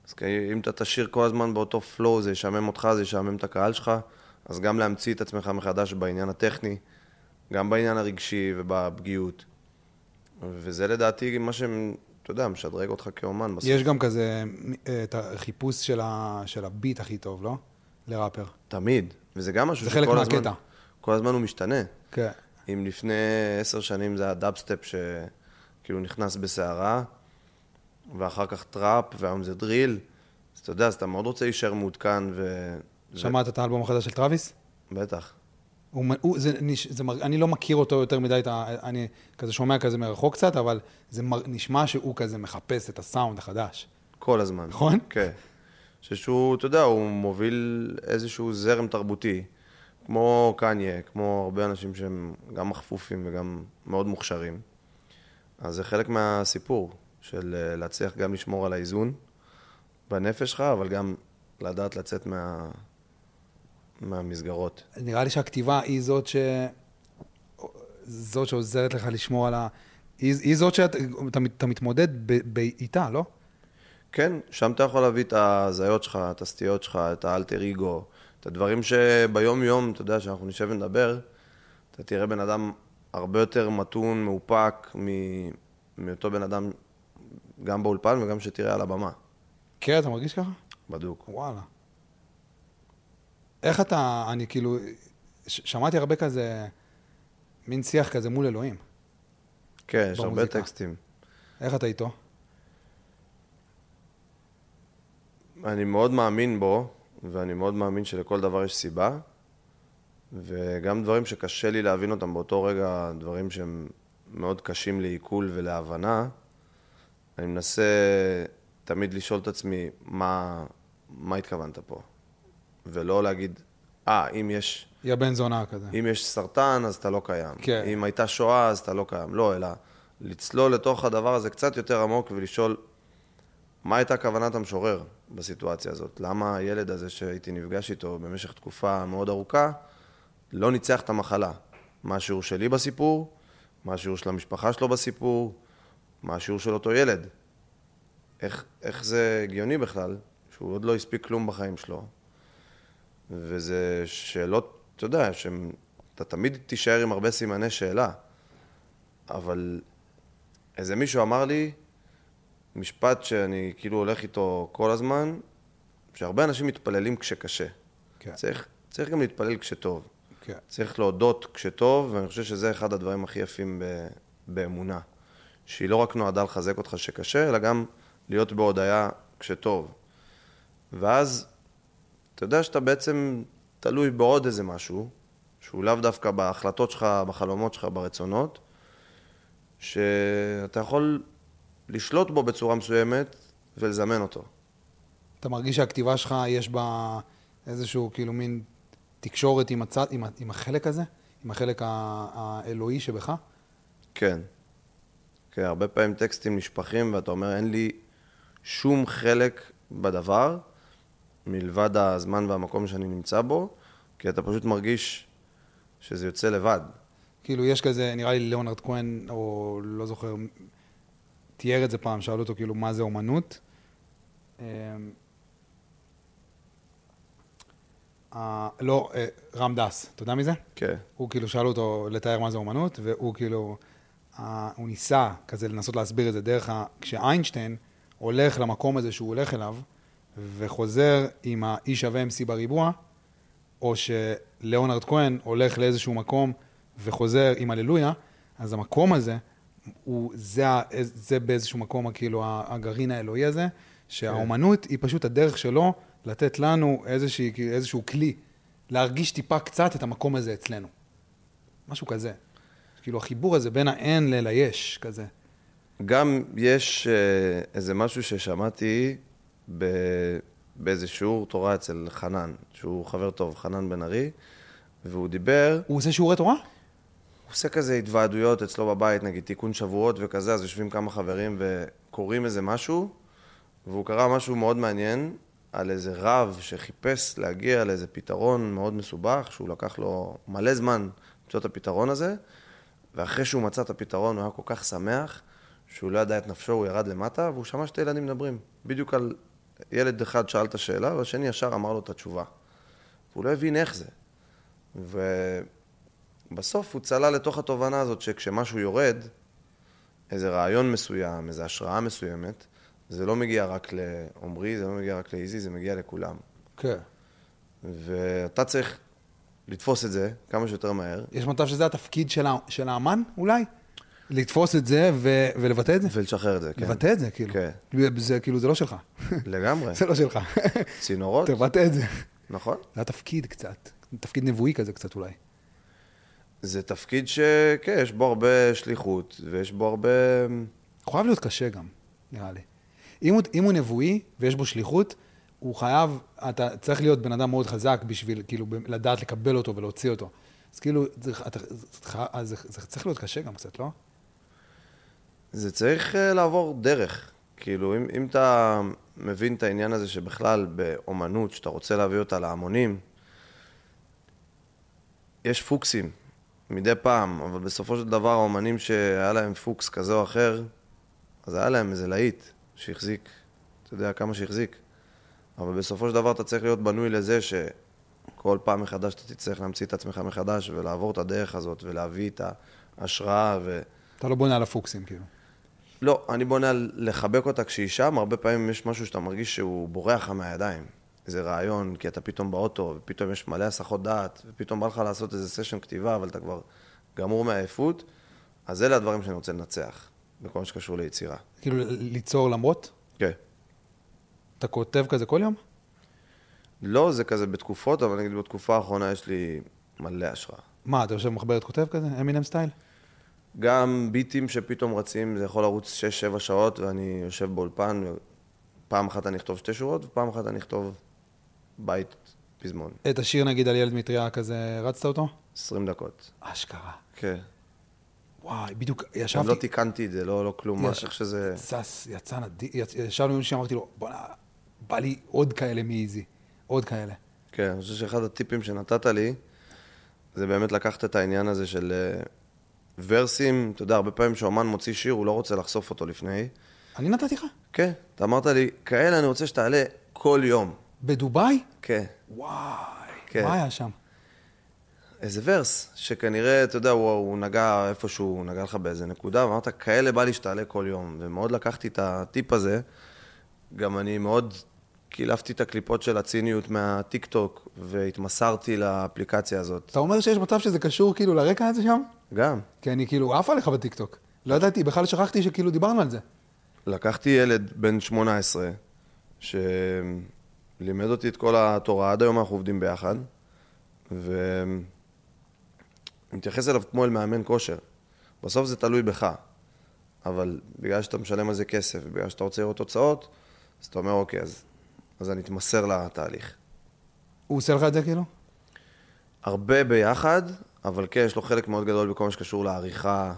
אז אם אתה תשאיר כל הזמן באותו פלואו, זה ישעמם אותך, זה ישעמם את הקהל שלך, אז גם להמציא את עצמך מחדש בעניין הטכני, גם בעניין הרגשי ובפגיעות. וזה לדעתי מה שאתה יודע, משדרג אותך כאומן בסוף. יש גם כזה אה, את החיפוש של, ה, של ה beat הכי טוב, לא? לראפר. תמיד. וזה גם משהו זה חלק שכל הזמן, מהקטע. כל הזמן הוא משתנה. כן. אם לפני עשר שנים זה היה דאבסטפ שכאילו נכנס בסערה, ואחר כך trap, והיום זה drill, אז אתה יודע, אז אתה מאוד רוצה להישאר מעודכן, ו... שמעת את האלבום החדש של טראביס? בטח. הוא, הוא, זה, נש- זה, אני לא מכיר אותו יותר מדי, את ה- אני כזה שומע כזה מרחוק קצת, אבל זה מר- נשמע שהוא כזה מחפש את הסאונד החדש. כל הזמן. נכון? כן. שהוא, אתה יודע, הוא מוביל איזשהו זרם תרבותי, כמו קניה, כמו הרבה אנשים שהם גם מחפופים וגם מאוד מוכשרים. אז זה חלק מהסיפור של אה, להצליח גם לשמור על האיזון בנפש שלך, אבל גם לדעת לצאת מה... מהמסגרות. נראה לי שהכתיבה היא זאת ש... זאת שעוזרת לך לשמור על ה... היא, היא זאת שאתה אתה, אתה מתמודד ב, איתה, לא? כן, שם אתה יכול להביא את ההזיות שלך, את הסטיות שלך, את האלטר אגו, את הדברים שביום-יום, אתה יודע, שאנחנו נשב ונדבר, אתה תראה בן אדם הרבה יותר מתון, מאופק, מ- מאותו בן אדם, גם באולפן וגם שתראה על הבמה. כן, אתה מרגיש ככה? בדוק. וואלה. איך אתה, אני כאילו, ש- שמעתי הרבה כזה, מין שיח כזה מול אלוהים. כן, יש הרבה. טקסטים. איך אתה איתו? אני מאוד מאמין בו, ואני מאוד מאמין שלכל דבר יש סיבה, וגם דברים שקשה לי להבין אותם באותו רגע, דברים שהם מאוד קשים לעיכול ולהבנה, אני מנסה תמיד לשאול את עצמי, מה, מה התכוונת פה? ולא להגיד, אה, אם יש, יא בן זונה כזה. אם יש סרטן, אז אתה לא קיים. כן. אם הייתה שואה, אז אתה לא קיים. לא, אלא לצלול לתוך הדבר הזה קצת יותר עמוק ולשאול, מה הייתה כוונת המשורר בסיטואציה הזאת? למה הילד הזה שהייתי נפגש איתו במשך תקופה מאוד ארוכה, לא ניצח את המחלה? מה השיעור שלי בסיפור, מה השיעור של המשפחה שלו בסיפור, מה השיעור של אותו ילד. איך, איך זה הגיוני בכלל, שהוא עוד לא הספיק כלום בחיים שלו. וזה שאלות, אתה יודע, שאתה תמיד תישאר עם הרבה סימני שאלה. אבל איזה מישהו אמר לי, משפט שאני כאילו הולך איתו כל הזמן, שהרבה אנשים מתפללים כשקשה. כן. צריך, צריך גם להתפלל כשטוב. כן. צריך להודות כשטוב, ואני חושב שזה אחד הדברים הכי יפים ב, באמונה. שהיא לא רק נועדה לחזק אותך שקשה, אלא גם להיות בהודיה כשטוב. ואז, אתה יודע שאתה בעצם תלוי בעוד איזה משהו, שהוא לאו דווקא בהחלטות שלך, בחלומות שלך, ברצונות, שאתה יכול לשלוט בו בצורה מסוימת ולזמן אותו. אתה מרגיש שהכתיבה שלך, יש בה איזשהו כאילו מין תקשורת עם, הצד, עם, עם החלק הזה? עם החלק האלוהי שבך? כן. כן, הרבה פעמים טקסטים נשפכים ואתה אומר, אין לי שום חלק בדבר, מלבד הזמן והמקום שאני נמצא בו, כי אתה פשוט מרגיש שזה יוצא לבד. כאילו, יש כזה, נראה לי ליאונרד כהן, או לא זוכר, תיאר את זה פעם, שאלו אותו כאילו, מה זה אומנות? אה, לא, אה, רם דס, אתה יודע מי זה? כן. הוא כאילו, שאלו אותו לתאר מה זה אומנות, והוא כאילו, הוא ניסה כזה לנסות להסביר את זה דרך ה... כשאיינשטיין הולך למקום הזה שהוא הולך אליו, וחוזר עם ה-E שווה MC בריבוע, או שליאונרד כהן הולך לאיזשהו מקום וחוזר עם הללויה, אז המקום הזה, הוא, זה, זה באיזשהו מקום, כאילו, הגרעין האלוהי הזה, שהאומנות היא פשוט הדרך שלו לתת לנו איזושהי, כאילו, איזשהו כלי, להרגיש טיפה קצת את המקום הזה אצלנו. משהו כזה. כאילו, החיבור הזה בין האין לליש, כזה. גם יש אה, איזה משהו ששמעתי ב... באיזה שיעור תורה אצל חנן, שהוא חבר טוב, חנן בן ארי, והוא דיבר, הוא עושה שיעורי תורה? הוא עושה כזה התוועדויות אצלו בבית, נגיד תיקון שבועות וכזה, אז יושבים כמה חברים וקוראים איזה משהו, והוא קרא משהו מאוד מעניין על איזה רב שחיפש להגיע לאיזה פתרון מאוד מסובך, שהוא לקח לו מלא זמן למצוא את הפתרון הזה, ואחרי שהוא מצא את הפתרון הוא היה כל כך שמח, שהוא לא ידע את נפשו, הוא ירד למטה, והוא שמע שתי ילדים מדברים. בדיוק על... ילד אחד שאל את השאלה, והשני ישר אמר לו את התשובה. והוא לא הבין איך זה. ובסוף הוא צלל לתוך התובנה הזאת שכשמשהו יורד, איזה רעיון מסוים, איזו השראה מסוימת, זה לא מגיע רק לעומרי, זה לא מגיע רק לאיזי, זה מגיע לכולם. כן. ואתה צריך לתפוס את זה כמה שיותר מהר, יש מצב שזה התפקיד של, ה- של האמן, אולי? לתפוס את זה ו- ולבטא את זה? ולשחרר את זה, כן. לבטא את זה, כאילו. כן. זה כאילו, זה לא שלך. לגמרי. זה לא שלך. צינורות, תבטא את זה. נכון. זה התפקיד קצת. תפקיד נבואי כזה קצת אולי. זה תפקיד שכן, יש בו הרבה שליחות, ויש בו הרבה... הוא חייב להיות קשה גם, נראה לי. אם הוא, אם הוא נבואי ויש בו שליחות, הוא חייב, אתה צריך להיות בן אדם מאוד חזק בשביל, כאילו, לדעת לקבל אותו ולהוציא אותו. אז כאילו, זה, אתה, זה, זה, זה, זה צריך להיות קשה גם קצת, לא? זה צריך אה, לעבור דרך. כאילו, אם, אם אתה מבין את העניין הזה שבכלל באומנות, שאתה רוצה להביא אותה להמונים, יש פוקסים מדי פעם, אבל בסופו של דבר האומנים שהיה להם פוקס כזה או אחר, אז היה להם איזה להיט שהחזיק, אתה יודע כמה שהחזיק. אבל בסופו של דבר אתה צריך להיות בנוי לזה שכל פעם מחדש אתה תצטרך להמציא את עצמך מחדש ולעבור את הדרך הזאת ולהביא את ההשראה ו... אתה לא בונה על הפוקסים, כאילו. לא, אני בונה על לחבק אותה כשהיא שם, הרבה פעמים יש משהו שאתה מרגיש שהוא בורח לך מהידיים. איזה רעיון, כי אתה פתאום באוטו, ופתאום יש מלא הסחות דעת, ופתאום בא לך לעשות איזה סשן כתיבה, אבל אתה כבר גמור מעייפות, אז אלה הדברים שאני רוצה לנצח, בכל מה שקשור ליצירה. כאילו, ליצור למרות? כן. אתה כותב כזה כל יום? לא, זה כזה בתקופות, אבל נגיד בתקופה האחרונה יש לי מלא השראה. מה, אתה יושב במחברת כותב כזה? אמינם סטייל? גם ביטים שפתאום רצים, זה יכול לרוץ 6-7 שעות, ואני יושב באולפן, פעם אחת אני אכתוב שתי שורות, ופעם אחת אני אכתוב בית פזמון. את השיר נגיד על ילד מטריה כזה, רצת אותו? 20 דקות. אשכרה. כן. וואי, בדיוק עכשיו ישבתי... לא תיקנתי את זה, לא, לא כלום, איך שזה... צס, יצא נדיר, ישבנו עם מישהו שאמרתי לו, בוא'נה, בא לי עוד כאלה מאיזי, עוד כאלה. כן, אני חושב שאחד הטיפים שנתת לי, זה באמת לקחת את העניין הזה של אה, ורסים, אתה יודע, הרבה פעמים כשאומן מוציא שיר, הוא לא רוצה לחשוף אותו לפני. אני נתתי לך? כן, אתה אמרת לי, כאלה אני רוצה שתעלה כל יום. בדובאי? כן. וואי, כן. מה היה שם? איזה ורס, שכנראה, אתה יודע, הוא, הוא נגע איפשהו, הוא נגע לך באיזה נקודה, ואמרת, כאלה בא לי שתעלה כל יום. ומאוד לקחתי את הטיפ הזה. גם אני מאוד קילפתי את הקליפות של הציניות מהטיק טוק, והתמסרתי לאפליקציה הזאת. אתה אומר שיש מצב שזה קשור כאילו לרקע הזה שם? גם. כי אני כאילו עף עליך בטיקטוק. לא ידעתי, בכלל שכחתי שכאילו דיברנו על זה. לקחתי ילד בן 18, שלימד אותי את כל התורה, עד היום אנחנו עובדים ביחד, ומתייחס אליו כמו אל מאמן כושר. בסוף זה תלוי בך, אבל בגלל שאתה משלם על זה כסף, ובגלל שאתה רוצה לראות תוצאות, אז אתה אומר, אוקיי, אז, אז אני אתמסר לתהליך. הוא עושה לך את זה כאילו? הרבה ביחד, אבל כן, יש לו חלק מאוד גדול בכל מה שקשור לעריכה,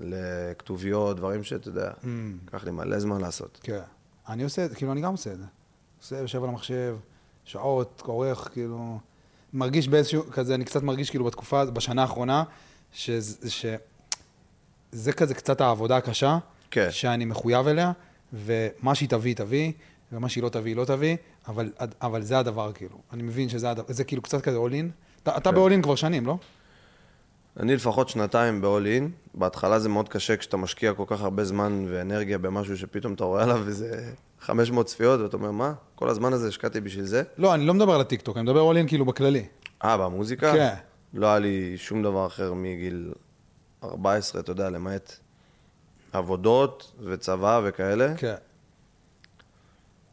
לכתוביות, דברים שאתה יודע, לקח לי מלא זמן לעשות. כן. אני עושה את זה, כאילו, אני גם עושה את זה. עושה, יושב על המחשב, שעות, כורך, כאילו... מרגיש באיזשהו, כזה, אני קצת מרגיש כאילו בתקופה, בשנה האחרונה, שזה, ש... זה כזה קצת העבודה הקשה, כן. שאני מחויב אליה, ומה שהיא תביא, תביא, ומה שהיא לא תביא, לא תביא, אבל, אבל זה הדבר, כאילו. אני מבין שזה הדבר, זה כאילו קצת כזה in. אתה, אתה כן. in כבר שנים, לא? אני לפחות שנתיים in. בהתחלה זה מאוד קשה כשאתה משקיע כל כך הרבה זמן ואנרגיה במשהו שפתאום אתה רואה עליו איזה 500 צפיות, ואתה אומר, מה? כל הזמן הזה השקעתי בשביל זה? לא, אני לא מדבר על הטיקטוק, אני מדבר in כאילו בכללי. אה, במוזיקה? כן. לא היה לי שום דבר אחר מגיל 14, אתה יודע, למעט עבודות וצבא וכאלה. כן.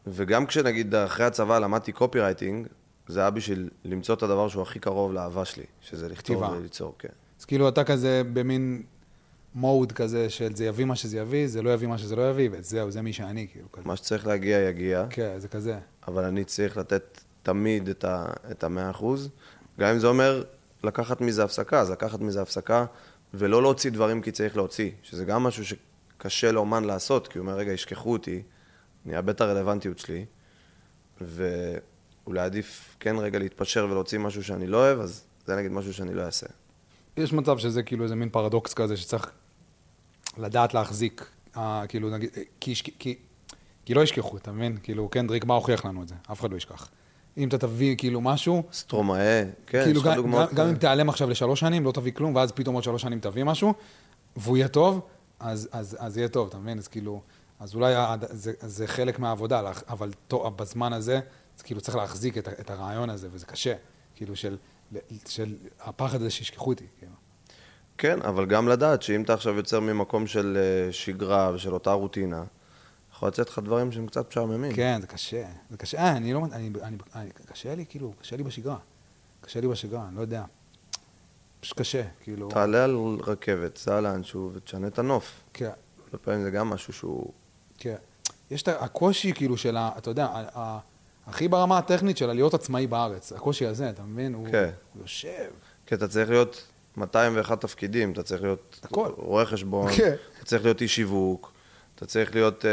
וגם כשנגיד אחרי הצבא למדתי קופי רייטינג, זה היה בשביל למצוא את הדבר שהוא הכי קרוב לאהבה שלי, שזה לכתוב כתיבה. וליצור, כן. אז כאילו אתה כזה במין מוד כזה של זה יביא מה שזה יביא, זה לא יביא מה שזה לא יביא, וזהו, זה מי שאני, כאילו, כזה. מה שצריך להגיע, יגיע. כן, זה כזה. אבל אני צריך לתת תמיד את ה- את המאה אחוז. גם אם זה אומר לקחת מזה הפסקה, אז לקחת מזה הפסקה ולא להוציא דברים כי צריך להוציא, שזה גם משהו שקשה לאומן לעשות, כי הוא אומר, רגע, ישכחו אותי, אני אאבד את הרלוונטיות שלי, ואולי עדיף כן רגע להתפשר ולהוציא משהו שאני לא אוהב, אז זה נגיד משהו שאני לא אעשה. יש מצב שזה כאילו איזה מין פרדוקס כזה שצריך לדעת להחזיק, אה, כאילו נגיד, כי, כי, כי לא ישכחו, אתה מבין? כאילו, קנדריק, מה הוכיח לנו את זה? אף אחד לא ישכח. אם אתה תביא כאילו משהו, סטרומאה, כן, כאילו יש לך דוגמאות גם, גם אם. תיעלם עכשיו לשלוש שנים, לא תביא כלום, ואז פתאום עוד שלוש שנים תביא משהו, והוא יהיה טוב, אז, אז, אז יהיה טוב, אתה מבין? אז כאילו, אז אולי זה, זה חלק מהעבודה, אבל טוב, בזמן הזה, אז כאילו צריך להחזיק את, את הרעיון הזה, וזה קשה, כאילו של, של הפחד הזה שישכחו אותי, כאילו. כן, אבל גם לדעת שאם אתה עכשיו יוצר ממקום של אה, שגרה ושל אותה רוטינה, יכול לצאת לך דברים שהם קצת משעממים. כן, זה קשה, זה קשה, אה, אני לא, אני, אני, אני, קשה לי, כאילו, קשה לי בשגרה, קשה לי בשגרה, אני לא יודע. פשוט קשה, כאילו, תעלה על רכבת, סע לאנשהו ותשנה את הנוף. כן. הרבה פעמים זה גם משהו שהוא... כן. יש את הקושי כאילו של ה... אתה יודע, הכי ברמה הטכנית של להיות עצמאי בארץ. הקושי הזה, אתה מבין? הוא, כן. יושב. כי אתה צריך להיות 201 תפקידים, אתה צריך להיות הכל. רואה חשבון, כן. אתה צריך להיות איש שיווק, אתה צריך להיות אה,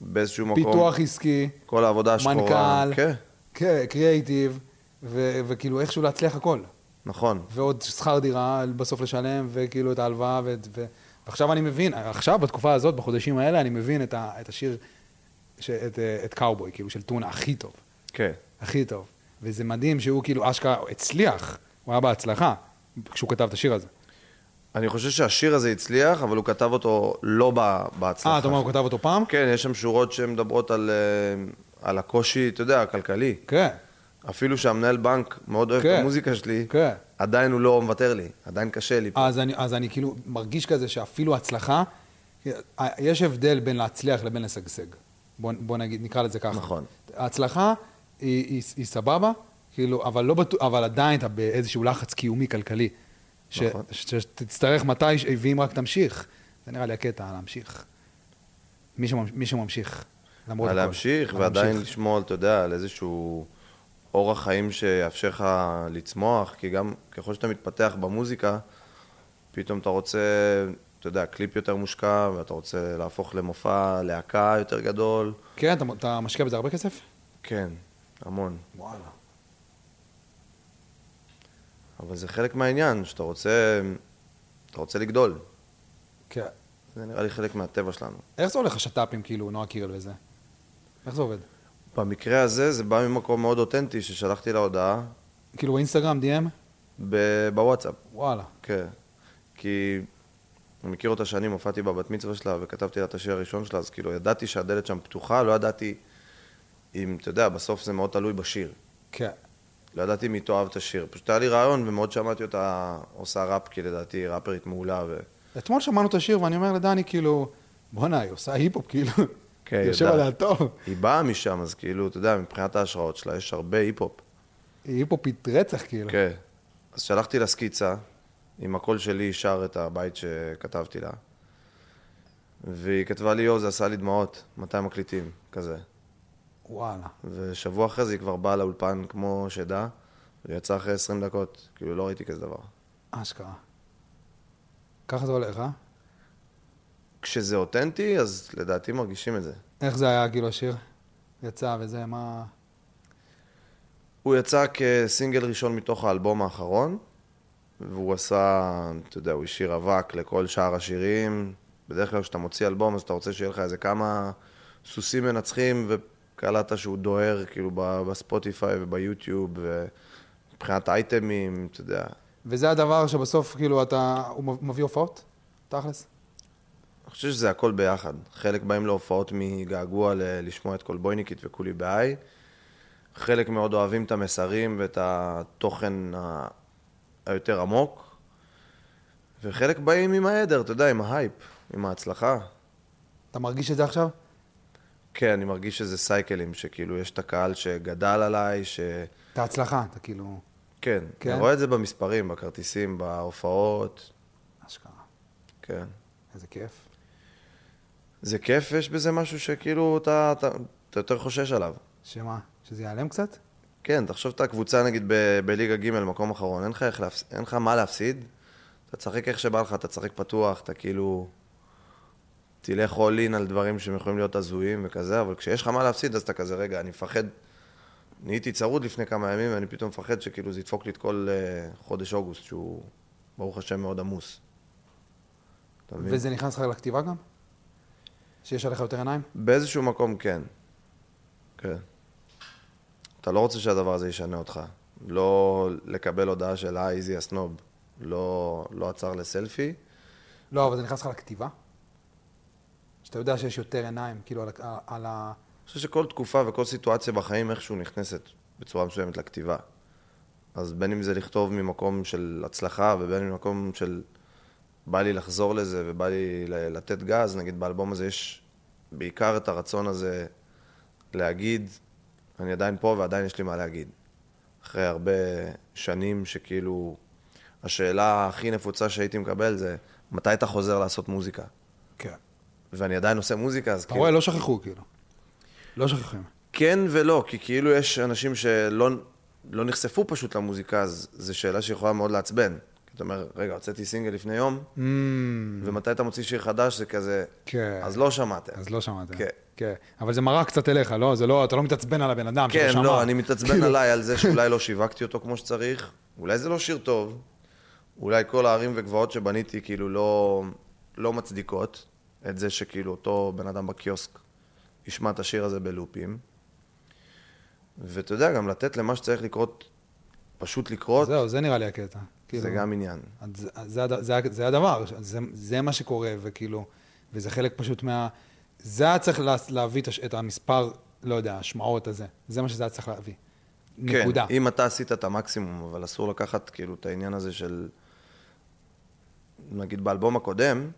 באיזשהו מקום... פיתוח עסקי, כל העבודה השחורה. מנכ"ל. כן, כן, קריאייטיב, ו- וכאילו איכשהו להצליח הכל. נכון. ועוד שכר דירה בסוף לשלם, וכאילו את ההלוואה, ו... ו... ועכשיו אני מבין, עכשיו, בתקופה הזאת, בחודשים האלה, אני מבין את, ה... את השיר, ש... את, אה, את קאובוי, כאילו, של טונה הכי טוב. כן. הכי טוב. וזה מדהים שהוא כאילו אשכרה הצליח, הוא היה בהצלחה, כשהוא כתב את השיר הזה. אני חושב שהשיר הזה הצליח, אבל הוא כתב אותו לא בהצלחה. אה, אתה אומר, הוא כתב אותו פעם? כן, יש שם שורות שמדברות על, אה, על הקושי, אתה יודע, הכלכלי. כן, אפילו שהמנהל בנק מאוד אוהב כן. את המוזיקה שלי, כן. עדיין הוא לא מוותר לי, עדיין קשה לי. פה. אז אני, אז אני כאילו מרגיש כזה שאפילו הצלחה, יש הבדל בין להצליח לבין לשגשג. בוא, בוא נגיד, נקרא לזה ככה. נכון. ההצלחה היא, היא, היא סבבה, כאילו, אבל, לא בטוח, אבל עדיין אתה באיזשהו לחץ קיומי כלכלי. ש, נכון. ש, שתצטרך מתי, ואם רק תמשיך. זה נראה לי הקטע, להמשיך. מי, שממ, מי שממשיך, למרות על הכל. להמשיך, ועדיין. לשמור, אתה יודע, על איזשהו אורח חיים שיאפשר לך לצמוח, כי גם ככל שאתה מתפתח במוזיקה, פתאום אתה רוצה, אתה יודע, קליפ יותר מושקע, ואתה רוצה להפוך למופע להקה יותר גדול. כן, אתה, אתה משקיע בזה הרבה כסף? כן, המון. וואלה. אבל זה חלק מהעניין, שאתה רוצה, אתה רוצה לגדול. כן. זה נראה לי חלק מהטבע שלנו. איך זה הולך השת"פים, כאילו, נועה קירל וזה? איך זה עובד? במקרה הזה זה בא ממקום מאוד אותנטי, ששלחתי לה הודעה כאילו באינסטגרם, DM? ב- בוואטסאפ. וואלה. כן. כי אני מכיר אותה שנים, הופעתי בבת מצווה שלה וכתבתי לה את השיר הראשון שלה, אז כאילו ידעתי שהדלת שם פתוחה, לא ידעתי אם, אתה יודע, בסוף זה מאוד תלוי בשיר. כן. לא ידעתי מי תאהב את השיר. פשוט היה לי רעיון ומאוד שמעתי אותה עושה ראפ, כי לדעתי היא ראפרית מעולה. ו... אתמול שמענו את השיר ואני אומר לדני, כאילו, בואנה, היא עושה היפ-הופ, כאילו. כן, היא יושב. עליה טוב. היא באה משם, אז כאילו, אתה יודע, מבחינת ההשראות שלה יש הרבה היפ-הופ. היא היפ-הופית רצח, כאילו. כן. אז שלחתי לה סקיצה, עם הקול שלי שר את הבית שכתבתי לה. והיא כתבה לי, יואו, זה עשה לי דמעות, מתי מקליטים, כזה. וואלה. ושבוע אחרי זה היא כבר באה לאולפן כמו שדה, ויצאה אחרי 20 דקות. כאילו, לא ראיתי כזה דבר. אשכרה. ככה זה הולך, אה? כשזה אותנטי, אז לדעתי מרגישים את זה. איך זה היה, כאילו, השיר? יצא וזה, מה... הוא יצא כסינגל ראשון מתוך האלבום האחרון, והוא עשה, אתה יודע, הוא השאיר אבק לכל שאר השירים. בדרך כלל כשאתה מוציא אלבום, אז אתה רוצה שיהיה לך איזה כמה סוסים מנצחים, וקלטת שהוא דוהר, כאילו, בספוטיפיי וביוטיוב, ומבחינת אייטמים, אתה יודע. וזה הדבר שבסוף, כאילו, אתה... הוא מביא הופעות? תכלס? אני חושב שזה הכל ביחד. חלק באים להופעות מגעגוע ל- לשמוע את קולבויניקית וכולי בעי. חלק מאוד אוהבים את המסרים ואת התוכן ה- היותר עמוק. וחלק באים עם העדר, אתה יודע, עם ההייפ, עם ההצלחה. אתה מרגיש את זה עכשיו? כן, אני מרגיש שזה סייקלים, שכאילו יש את הקהל שגדל עליי, ש... את ההצלחה, אתה כאילו... כן, כן? אני רואה את זה במספרים, בכרטיסים, בהופעות, אשכרה. כן. איזה כיף. זה כיף, יש בזה משהו שכאילו אתה, אתה, אתה יותר חושש עליו. שמה? שזה ייעלם קצת? כן, תחשוב את הקבוצה נגיד ב- בליגה ג' מקום אחרון, אין לך, איך להפס... אין לך מה להפסיד, אתה תשחק איך שבא לך, אתה תשחק פתוח, אתה כאילו... תלך all in על דברים שהם יכולים להיות הזויים וכזה, אבל כשיש לך מה להפסיד, אז אתה כזה, רגע, אני מפחד... נהייתי צרוד לפני כמה ימים, ואני פתאום מפחד שכאילו זה ידפוק לי את כל uh, חודש אוגוסט, שהוא, ברוך השם, מאוד עמוס. וזה נכנס לך לכתיבה גם? שיש עליך יותר עיניים? באיזשהו מקום כן. כן. אתה לא רוצה שהדבר הזה ישנה אותך. לא לקבל הודעה של אה, איזי הסנוב. לא, לא עצר לסלפי. לא, אבל זה נכנס לך לכתיבה? שאתה יודע שיש יותר עיניים, כאילו, על, על ה... אני חושב שכל תקופה וכל סיטואציה בחיים איכשהו נכנסת בצורה מסוימת לכתיבה. אז בין אם זה לכתוב ממקום של הצלחה ובין אם ממקום של בא לי לחזור לזה ובא לי לתת גז, נגיד באלבום הזה יש בעיקר את הרצון הזה להגיד, אני עדיין פה ועדיין יש לי מה להגיד. אחרי הרבה שנים שכאילו, השאלה הכי נפוצה שהייתי מקבל זה, מתי אתה חוזר לעשות מוזיקה? כן. ואני עדיין עושה מוזיקה, אז אתה רואה, לא שכחו, כאילו. לא שכחים. כן ולא, כי כאילו יש אנשים שלא לא נחשפו פשוט למוזיקה, אז זו שאלה שיכולה מאוד לעצבן. כי אתה אומר, רגע, הוצאתי סינגל לפני יום, Mm, ומתי אתה מוציא שיר חדש, זה כזה, כן. אז לא שמעתם. אז לא שמעתם. כן. כן. אבל זה מראה קצת אליך, לא? זה לא, אתה לא מתעצבן על הבן אדם שלא כן, שמע. לא, אני מתעצבן כאילו, עליי על זה שאולי לא שיווקתי אותו כמו שצריך, אולי זה לא שיר טוב, אולי כל הערים וגבעות שבניתי כאילו לא, לא מצדיקות את זה שכאילו אותו בן אדם בקיוסק ישמע את השיר הזה בלופים. ואתה יודע, גם לתת למה שצריך לקרות, פשוט לקרות, זהו, זה נראה לי הקטע. כאילו, זה גם עניין. זה, זה, זה, זה הדבר, זה, זה מה שקורה, וכאילו, וזה חלק פשוט מה... זה היה צריך לה, להביא את, המספר, לא יודע, השמעות הזה. זה מה שזה היה צריך להביא. נקודה. כן, אם אתה עשית את המקסימום, אבל אסור לקחת כאילו את העניין הזה של... נגיד באלבום הקודם,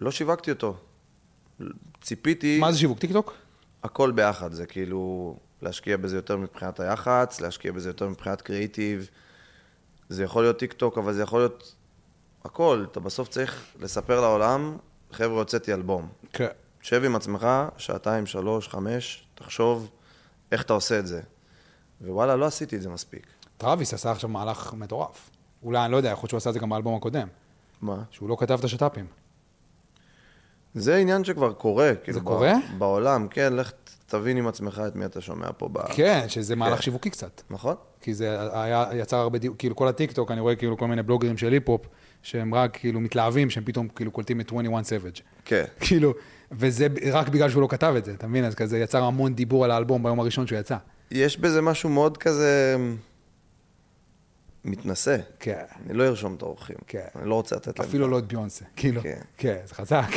לא שיווקתי אותו. ציפיתי... מה זה שיווק? טיקטוק? הכל ביחד, זה כאילו להשקיע בזה יותר מבחינת היח"צ, להשקיע בזה יותר מבחינת קריאיטיב. זה יכול להיות טיק טוק, אבל זה יכול להיות הכל. אתה בסוף צריך לספר לעולם, חבר'ה, הוצאתי אלבום. כן. שב עם עצמך, שעתיים, שלוש, חמש, תחשוב איך אתה עושה את זה. ווואלה, לא עשיתי את זה מספיק. טראביס עשה עכשיו מהלך מטורף. אולי, אני לא יודע, יכול להיות שהוא עשה את זה גם באלבום הקודם. מה? שהוא לא כתב את השת"פים. זה עניין שכבר קורה. כאילו, ב- קורה? בעולם, כן, לך תבין עם עצמך את מי אתה שומע פה. ב... כן, שזה מהלך כן. שיווקי קצת. נכון? כי זה היה, יצר הרבה דיבור, כאילו כל הטיקטוק, אני רואה כאילו כל מיני בלוגרים של היפ-הופ, שהם רק כאילו מתלהבים, שהם פתאום כאילו קולטים את 21 Savage. כן. כאילו, וזה רק בגלל שהוא לא כתב את זה, אתה מבין? אז כזה יצר המון דיבור על האלבום ביום הראשון שהוא יצא. יש בזה משהו מאוד כזה מתנשא. כן, אני לא ארשום את האורחים. כן. אני לא רוצה לתת להם... אפילו לא את ביונסה, כאילו. כן. כן, זה חזק.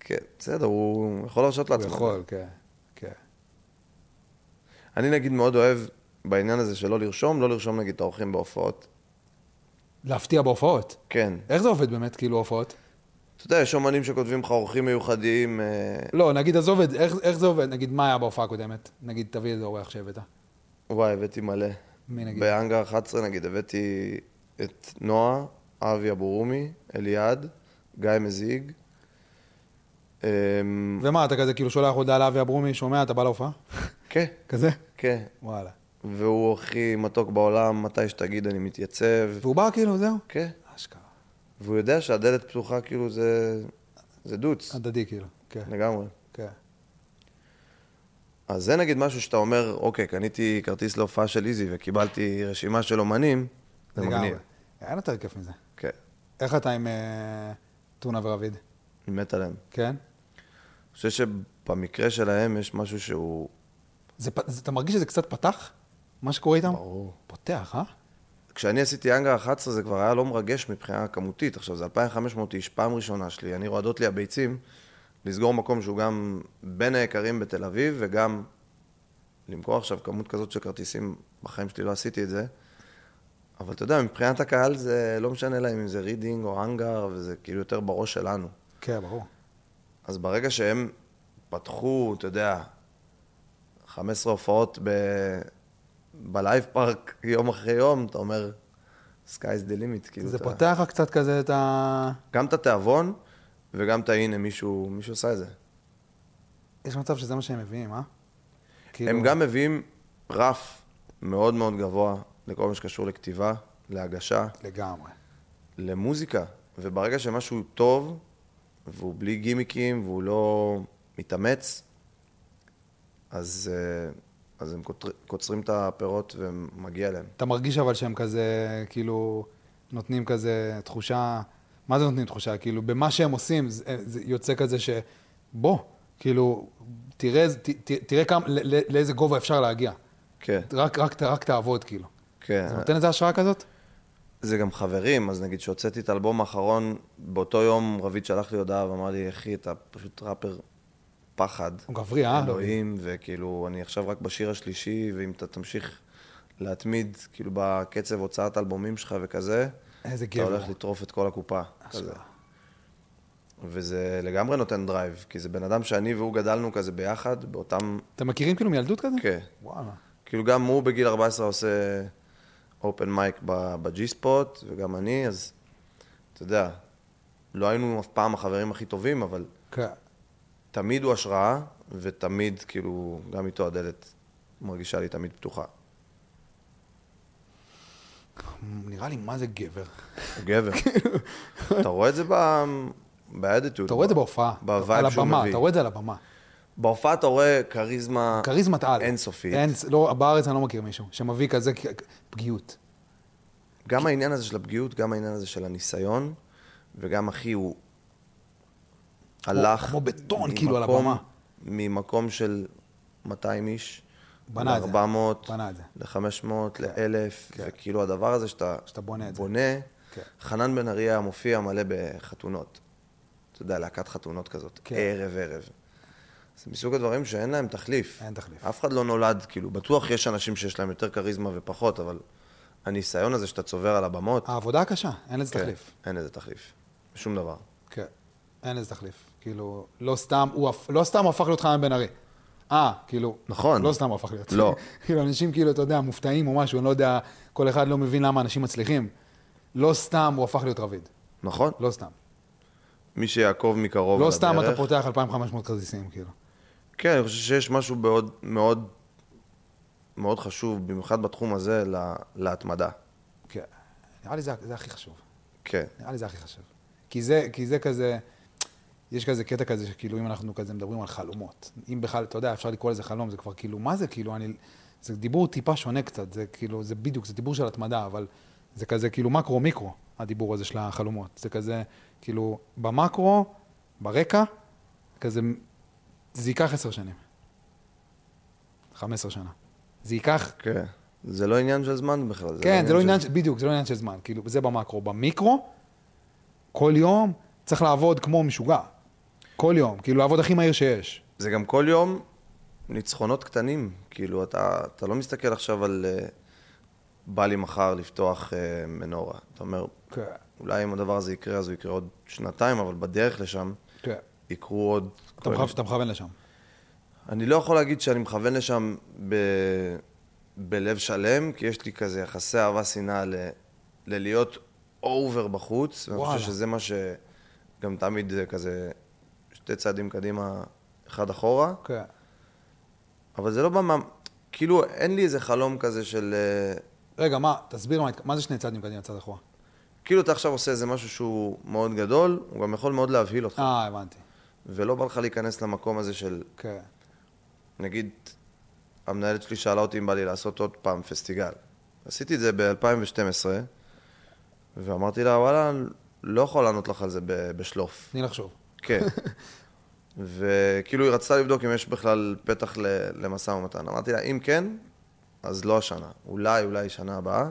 כן, בסדר, הוא יכול להרשות הוא לעצמו. יכול, כן, כן. אני נגיד מאוד אוהב בעניין הזה שלא לרשום, לא לרשום נגיד את האורחים בהופעות. להפתיע בהופעות. כן. איך זה עובד באמת, כאילו, הופעות? אתה יודע, יש אומנים שכותבים לך אורחים מיוחדים. אה, לא, נגיד, עזוב את זה, איך, איך זה עובד? נגיד, מה היה בהופעה הקודמת? נגיד, תביא איזה אורח שהבאת. וואי, הבאתי מלא. מי נגיד? באנגר 11 נגיד, הבאתי את נועה, אבי אבורומי, אליעד, גיא מזיג. אמ, ומה, אתה כזה כאילו שולח הודעה לאבי אברומי, שומע, אתה בא להופעה? כן, כזה? כן. וואלה. והוא הכי מתוק בעולם, מתי שתגיד אני מתייצב. והוא בא כאילו, זהו? כן. אשכרה. והוא יודע שהדלת פתוחה, כאילו זה... זה דוץ, הדדי כאילו. כן, לגמרי. כן. אז זה נגיד משהו שאתה אומר, אוקיי, קניתי כרטיס להופעה של איזי וקיבלתי רשימה של אומנים, זה לגמרי. מגניב. אין יותר כיף מזה. כן, איך אתה עם אה, טונה ורביד? אני מת עליהם. כן? אני חושב שבמקרה שלהם יש משהו שהוא... זה, אתה מרגיש שזה קצת פתח? מה שקורה איתם? ברור. פותח, אה? כשאני עשיתי האנגר 11 זה כבר היה לא מרגש מבחינה כמותית. עכשיו, זה 2,500 איש, פעם ראשונה שלי. אני רועדות לי הביצים לסגור מקום שהוא גם בין היקרים בתל אביב, וגם למכור עכשיו כמות כזאת של כרטיסים, בחיים שלי לא עשיתי את זה. אבל אתה יודע, מבחינת הקהל זה לא משנה להם אם זה רידינג או האנגר, וזה כאילו יותר בראש שלנו. כן, ברור. אז ברגע שהם פתחו, אתה יודע, 15 הופעות ב... בלייב פארק יום אחרי יום, אתה אומר, sky's the limit, כאילו, זה אתה... פותח לך קצת כזה את ה... גם את התיאבון, וגם את הנה, מישהו, מישהו עשה את זה. יש מצב שזה מה שהם מביאים, אה? כאילו- הם גם מביאים רף מאוד מאוד גבוה לכל מה שקשור לכתיבה, להגשה, לגמרי. למוזיקה. וברגע שמשהו טוב, והוא בלי גימיקים, והוא לא מתאמץ, אז, אה, אז הם קוצר, קוצרים את הפירות ומגיע להם. אתה מרגיש אבל שהם כזה, כאילו, נותנים כזה תחושה, מה זה נותנים תחושה? כאילו, במה שהם עושים, זה, זה יוצא כזה ש... בוא, כאילו, תראה, ת, ת, תראה כמה, ל, ל, לאיזה גובה אפשר להגיע. כן, רק, רק, רק תעבוד, כאילו. כן. זה נותן איזה השראה כזאת? זה גם חברים, אז נגיד שהוצאתי את האלבום האחרון, באותו יום רביד שלח לי הודעה ואמר לי, אחי, אתה פשוט ראפר פחד. הוא גברי, אה? אלוהים, וכאילו, אני עכשיו רק בשיר השלישי, ואם אתה תמשיך להתמיד, כאילו, בקצב הוצאת אלבומים שלך וכזה, איזה אתה גבר. הולך לטרוף את כל הקופה. כזה. וזה לגמרי נותן drive, כי זה בן אדם שאני והוא גדלנו כזה ביחד, באותם... אתם מכירים כאילו מילדות כזה? כן. וואלה. כאילו גם הוא בגיל 14 עושה open mic ב G Spot, וגם אני, אז אתה יודע, לא היינו אף פעם החברים הכי טובים, אבל כן. תמיד הוא השראה, ותמיד, כאילו, גם איתו הדלת מרגישה לי תמיד פתוחה. נראה לי מה זה גבר. הוא גבר. אתה רואה את זה ב... באדיטוד. אתה רואה את זה בהופעה. ב vibe שהוא מביא. אתה רואה את זה על הבמה. בהופעה אתה רואה כריזמה... כריזמת על. אינסופית. אין, לא, בארץ אני לא מכיר מישהו שמביא כזה פגיעות. גם העניין הזה של הפגיעות, גם העניין הזה של הניסיון, וגם אחי, הוא הלך... כמו בטון, כאילו, על הבמה. ממקום של 200 איש, בנה את זה. ל-400, בנה את זה. ל-500, כן. ל-1000, כן. וכאילו הדבר הזה שאתה שאתה בונה את זה. בונה, כן. חנן בן ארי היה מופיע מלא בחתונות. אתה יודע, להקת חתונות כזאת, כן. ערב-ערב. זה מסוג הדברים שאין להם תחליף. אין תחליף. אף אחד לא נולד, כאילו, בטוח יש אנשים שיש להם יותר כריזמה ופחות, אבל הניסיון הזה שאתה צובר על הבמות, העבודה הקשה, אין לזה כן, תחליף. אין לזה תחליף. שום דבר. כן, אין לזה תחליף. כאילו, לא סתם, הוא, לא סתם הוא הפך להיות חנן בן ארי. אה, כאילו, נכון. לא סתם הוא הפך להיות. לא. כאילו, אנשים כאילו, אתה יודע, מופתעים או משהו, אני לא יודע, כל אחד לא מבין למה אנשים מצליחים. לא סתם הוא הפך להיות רביד. נכון? לא סתם. מי שיעקוב מקרוב על לא סתם הדרך. אתה פותח 2,500 כרטיסים, כאילו. כן, אני חושב שיש משהו מאוד, מאוד, מאוד חשוב, במיוחד בתחום הזה, לה- להתמדה. כן. נראה לי זה, זה הכי חשוב. כן. נראה לי זה הכי חשוב. כי זה, כי זה כזה, יש כזה קטע כזה שכאילו אם אנחנו כזה מדברים על חלומות, אם בכלל, אתה יודע, אפשר לקרוא לזה חלום, זה כבר כאילו, מה זה כאילו, אני, זה דיבור טיפה שונה קצת, זה כאילו, זה בדיוק, זה דיבור של התמדה, אבל זה כזה כאילו מקרו-מיקרו, הדיבור הזה של החלומות. זה כזה, כאילו, במקרו, ברקע, כזה, זה ייקח עשר שנים. חמש עשר שנה. זה ייקח כן. זה לא עניין של זמן בכלל. כן, זה לא עניין. של... בדיוק, זה לא עניין של זמן, כאילו, זה במקרו. במיקרו, כל יום צריך לעבוד כמו משוגע. כל יום, כאילו, לעבוד הכי מהיר שיש. זה גם כל יום ניצחונות קטנים. כאילו, אתה, אתה לא מסתכל עכשיו על... אה, בא לי מחר לפתוח אה, מנורה. אתה אומר, כן, אולי אם הדבר הזה יקרה, אז הוא יקרה עוד שנתיים, אבל בדרך לשם כן. יקרו עוד... אתה, מכוון, אתה מכוון לשם. אני לא יכול להגיד שאני מכוון לשם ב... בלב שלם, כי יש לי כזה יחסי אהבה שנאה ל... ללהיות אובר בחוץ. ואני. חושב שזה מה שגם תמיד זה כזה שתי צעדים קדימה, אחד אחורה. כן. אבל זה לא בא מה... כאילו, אין לי איזה חלום כזה של... אה, רגע, מה, תסביר מה, מה זה שני צעדים קדימה, צד אחורה? כאילו אתה עכשיו עושה איזה משהו שהוא מאוד גדול, הוא גם יכול מאוד להבהיל אותך. אה, הבנתי. ולא בא לך להיכנס למקום הזה של... כן. נגיד, המנהלת שלי שאלה אותי אם בא לי לעשות עוד פעם פסטיגל. עשיתי את זה ב-2012, ואמרתי לה, וואלה, לא יכול לענות לך על זה בשלוף. תני לחשוב. כן. וכאילו היא רצתה לבדוק אם יש בכלל פתח למשא ומתן. אמרתי לה, אם כן, אז לא השנה. אולי, אולי שנה הבאה.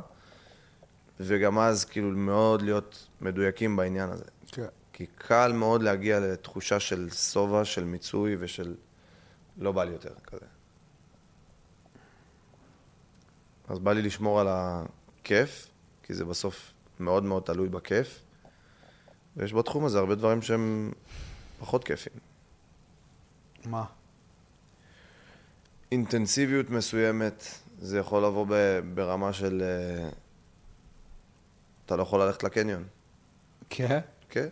וגם אז, כאילו, מאוד להיות מדויקים בעניין הזה. כן. כי קל מאוד להגיע לתחושה של שובע, של מיצוי ושל לא בא לי יותר כזה. אז בא לי לשמור על הכיף, כי זה בסוף מאוד מאוד תלוי בכיף, ויש בתחום הזה הרבה דברים שהם פחות כיפים. מה? אינטנסיביות מסוימת, זה יכול לבוא ב- ברמה של... אה, אתה לא יכול ללכת לקניון, כן? כן?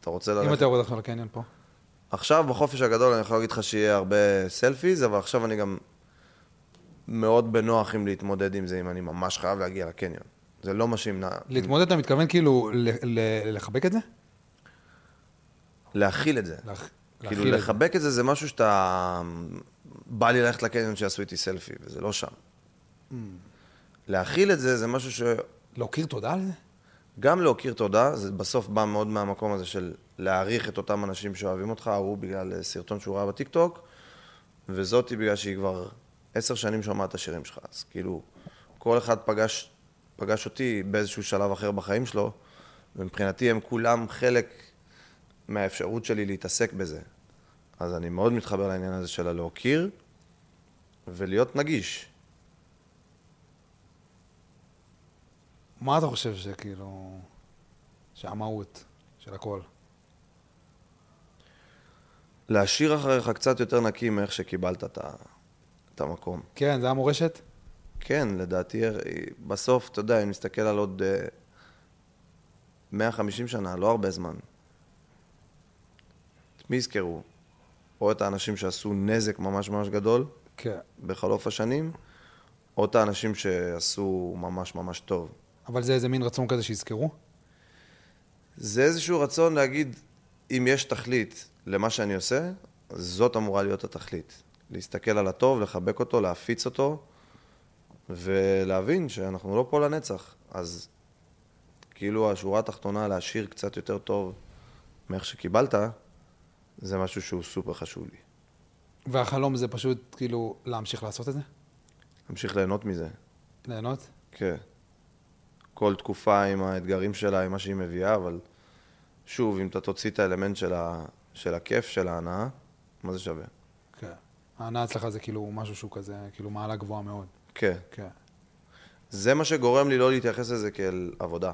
אתה רוצה אם ללכת... אתה יורד עכשיו לקניון פה. עכשיו, בחופש הגדול, אני יכול להגיד לך שיהיה הרבה סלפיז, אבל עכשיו אני גם מאוד בנוח עם להתמודד עם זה, אם אני ממש חייב להגיע לקניון. זה לא מה שימנע... להתמודד, אתה מתכוון כאילו לחבק את זה? להכיל את זה. להכ- כאילו, להכיל את. לחבק את זה, זה משהו שאתה... בא לי ללכת לקניון שיעשו איתי סלפי, וזה לא שם. Mm. להכיל את זה, זה משהו ש... להוקיר תודה על זה? גם להכיר תודה, זה בסוף בא מאוד מהמקום הזה של להעריך את אותם אנשים שאוהבים אותך, ההוא בגלל אה, סרטון שהוא ראה בטיקטוק, וזאתי בגלל שהיא כבר עשר שנים שומעת את השירים שלך. אז כאילו, כל אחד פגש, פגש אותי באיזשהו שלב אחר בחיים שלו, ומבחינתי הם כולם חלק מהאפשרות שלי להתעסק בזה. אז אני מאוד מתחבר לעניין הזה של הלהוקיר, ולהיות נגיש. מה אתה חושב שכאילו... שהמהות של הכל? להשאיר אחריך קצת יותר נקי מאיך שקיבלת את ה- את המקום. כן, זה המורשת? כן, לדעתי, בסוף, אתה יודע, אם נסתכל על עוד אה, 150 שנה, לא הרבה זמן. מי יזכרו? או את האנשים שעשו נזק ממש ממש גדול כן. בחלוף השנים, או את האנשים שעשו ממש ממש טוב. אבל זה איזה מין רצון כזה שיזכרו? זה איזשהו רצון להגיד, אם יש תכלית למה שאני עושה, זאת אמורה להיות התכלית. להסתכל על הטוב, לחבק אותו, להפיץ אותו, ולהבין שאנחנו לא פה לנצח. אז כאילו השורה התחתונה, להשאיר קצת יותר טוב מאיך שקיבלת, זה משהו שהוא סופר חשוב לי. והחלום זה פשוט כאילו להמשיך לעשות את זה? להמשיך ליהנות מזה. ליהנות? כן. כל תקופה עם האתגרים שלה, עם מה שהיא מביאה, אבל שוב, אם אתה תוציא את האלמנט של, ה... של הכיף, של ההנאה, מה זה שווה? כן. ההנאה אצלך זה כאילו משהו שהוא כזה, כאילו מעלה גבוהה מאוד. כן. כן. זה מה שגורם לי לא להתייחס לזה כאל עבודה.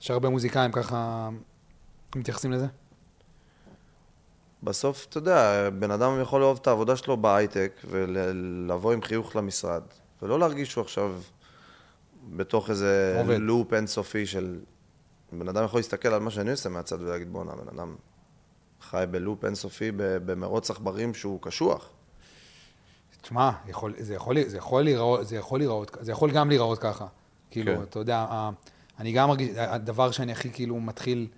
יש הרבה מוזיקאים ככה מתייחסים לזה? בסוף, אתה יודע, בן אדם יכול לאהוב את העבודה שלו בהייטק ולבוא עם חיוך למשרד, ולא להרגיש שהוא עכשיו בתוך איזה עובד. לופ אינסופי של... בן אדם יכול להסתכל על מה שאני עושה מהצד ולהגיד, בואנה, בן אדם חי בלופ אינסופי במרוץ עכברים שהוא קשוח. תשמע, יכול, זה, יכול, זה, יכול להיראות, זה יכול להיראות, זה יכול גם להיראות ככה. כאילו, כן. אתה יודע, אני גם מרגיש, הדבר שאני הכי כאילו מתחיל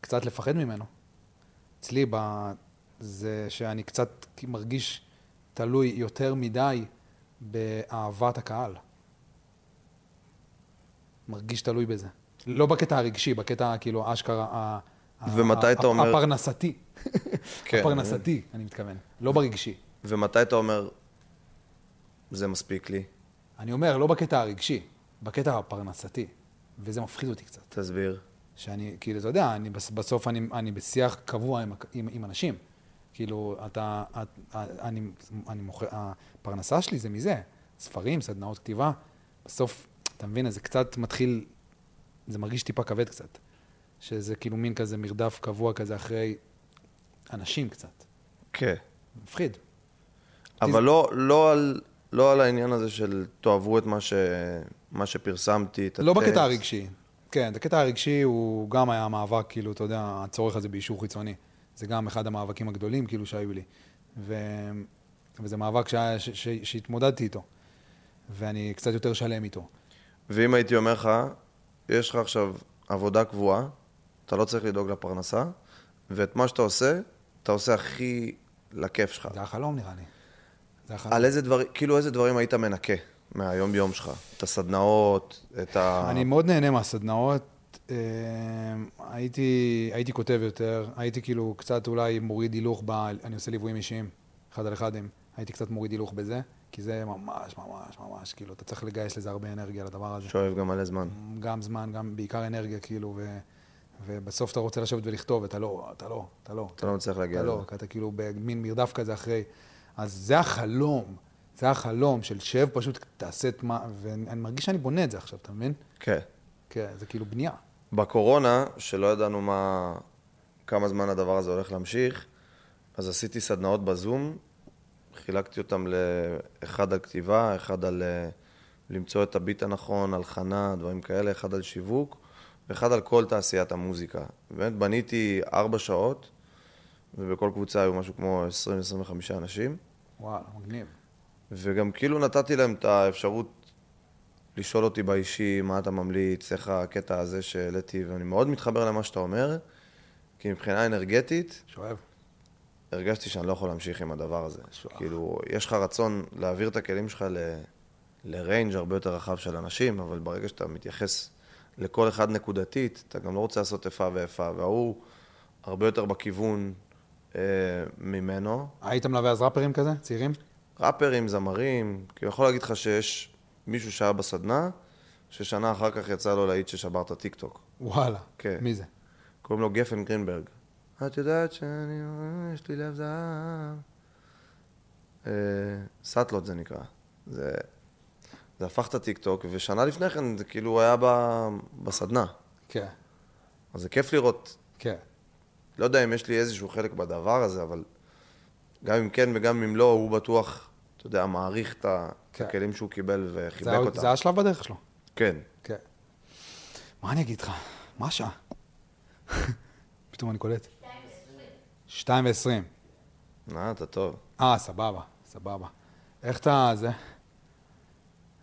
קצת לפחד ממנו, אצלי ב... זה שאני קצת מרגיש תלוי יותר מדי באהבת הקהל. מרגיש תלוי בזה. לא בקטע הרגשי, בקטע כאילו אשכרה ומתי אתה אומר- הפרנסתי. כן. הפרנסתי, אני מתכוון. לא ברגשי. ומתי אתה אומר, זה מספיק לי? אני אומר, לא בקטע הרגשי, בקטע הפרנסתי. וזה מפחיד אותי קצת. תסביר. שאני, כאילו, אתה יודע, אני, בס- בסוף אני, אני בשיח קבוע עם, עם, עם אנשים. כאילו, אתה, את, אני, אני מוכר, הפרנסה שלי זה מזה. ספרים, סדנאות כתיבה. בסוף, אתה מבין, זה קצת מתחיל, זה מרגיש טיפה כבד קצת. שזה כאילו מין כזה מרדף קבוע כזה אחרי אנשים קצת. כן. מפחיד. אבל לא, לא, על, לא על העניין הזה של תאהבו את מה, ש, מה שפרסמתי, את לא הטקסט. בקטע הרגשי. כן, הקטע הרגשי הוא גם היה מאבק, כאילו, אתה יודע, הצורך הזה באישור חיצוני. זה גם אחד המאבקים הגדולים, כאילו, שהיו לי. ו... וזה מאבק שהיה, ש... ש... שהתמודדתי איתו. ואני קצת יותר שלם איתו. ואם הייתי אומר לך, יש לך עכשיו עבודה קבועה, אתה לא צריך לדאוג לפרנסה, ואת מה שאתה עושה, אתה עושה הכי לכיף שלך. זה החלום, נראה לי. זה החלום. על איזה דברים, כאילו איזה דברים היית מנקה מהיום-יום שלך? את הסדנאות, את ה... אני מאוד נהנה מהסדנאות. אה, הייתי, הייתי כותב יותר, הייתי כאילו קצת אולי מוריד הילוך, ב... אני עושה ליוויים אישיים, אחד על אחד, הייתי קצת מוריד הילוך בזה, כי זה ממש, ממש, ממש, כאילו, אתה צריך לגייס לזה הרבה אנרגיה לדבר הזה. שואב גם מלא זמן. גם זמן, גם בעיקר אנרגיה, כאילו, ו... ובסוף אתה רוצה לשבת ולכתוב, ואתה לא, אתה לא, אתה לא. אתה לא מצליח להגיע אתה לזה. לא, כי אתה כאילו במין מרדף כזה אחרי. אז זה החלום, זה החלום של שב פשוט, תעשה את מה, ואני מרגיש שאני בונה את זה עכשיו, אתה מבין? כן. כן, זה כאילו בנייה. בקורונה, שלא ידענו מה... כמה זמן הדבר הזה הולך להמשיך, אז עשיתי סדנאות בזום, חילקתי אותם לאחד על כתיבה, אחד על אה, למצוא את הביט הנכון, הלחנה, דברים כאלה, אחד על שיווק, ואחד על כל תעשיית המוזיקה. באמת בניתי ארבע שעות, ובכל קבוצה היו משהו כמו 20-25 אנשים, וואלה, מגניב. וגם כאילו נתתי להם את האפשרות לשאול אותי באישי, מה אתה ממליץ, איך הקטע הזה שהעליתי, ואני מאוד מתחבר למה שאתה אומר, כי מבחינה אנרגטית, שואב. הרגשתי שאני לא יכול להמשיך עם הדבר הזה. שואח. כאילו, יש לך רצון להעביר את הכלים שלך ל... לריינג' הרבה יותר רחב של אנשים, אבל ברגע שאתה מתייחס לכל אחד נקודתית, אתה גם לא רוצה לעשות איפה ואיפה, וההוא הרבה יותר בכיוון אה, ממנו. היית מלווה אז ראפרים כזה? צעירים? ראפרים, זמרים, כי יכול להגיד לך שיש מישהו שהיה בסדנה, ששנה אחר כך יצא לו להיט ששבר את הטיקטוק. וואלה. כן. מי זה? קוראים לו גפן גרינברג. את יודעת שאני, יש לי לב זהב. אה, סאטלות זה נקרא. זה, זה הפך את הטיקטוק, ושנה לפני כן זה כאילו היה ב, בסדנה. כן, אז זה כיף לראות, כן. לא יודע אם יש לי איזשהו חלק בדבר הזה, אבל גם אם כן וגם אם לא, הוא בטוח, אתה יודע, מעריך את כן. הכלים שהוא קיבל וחיבק אותם. זה היה שלב בדרך שלו. כן. כן. מה אני אגיד לך? מה השעה? פתאום אני קולט. שתיים ועשרים. אה, אתה טוב. אה, סבבה, סבבה. איך אתה, זה?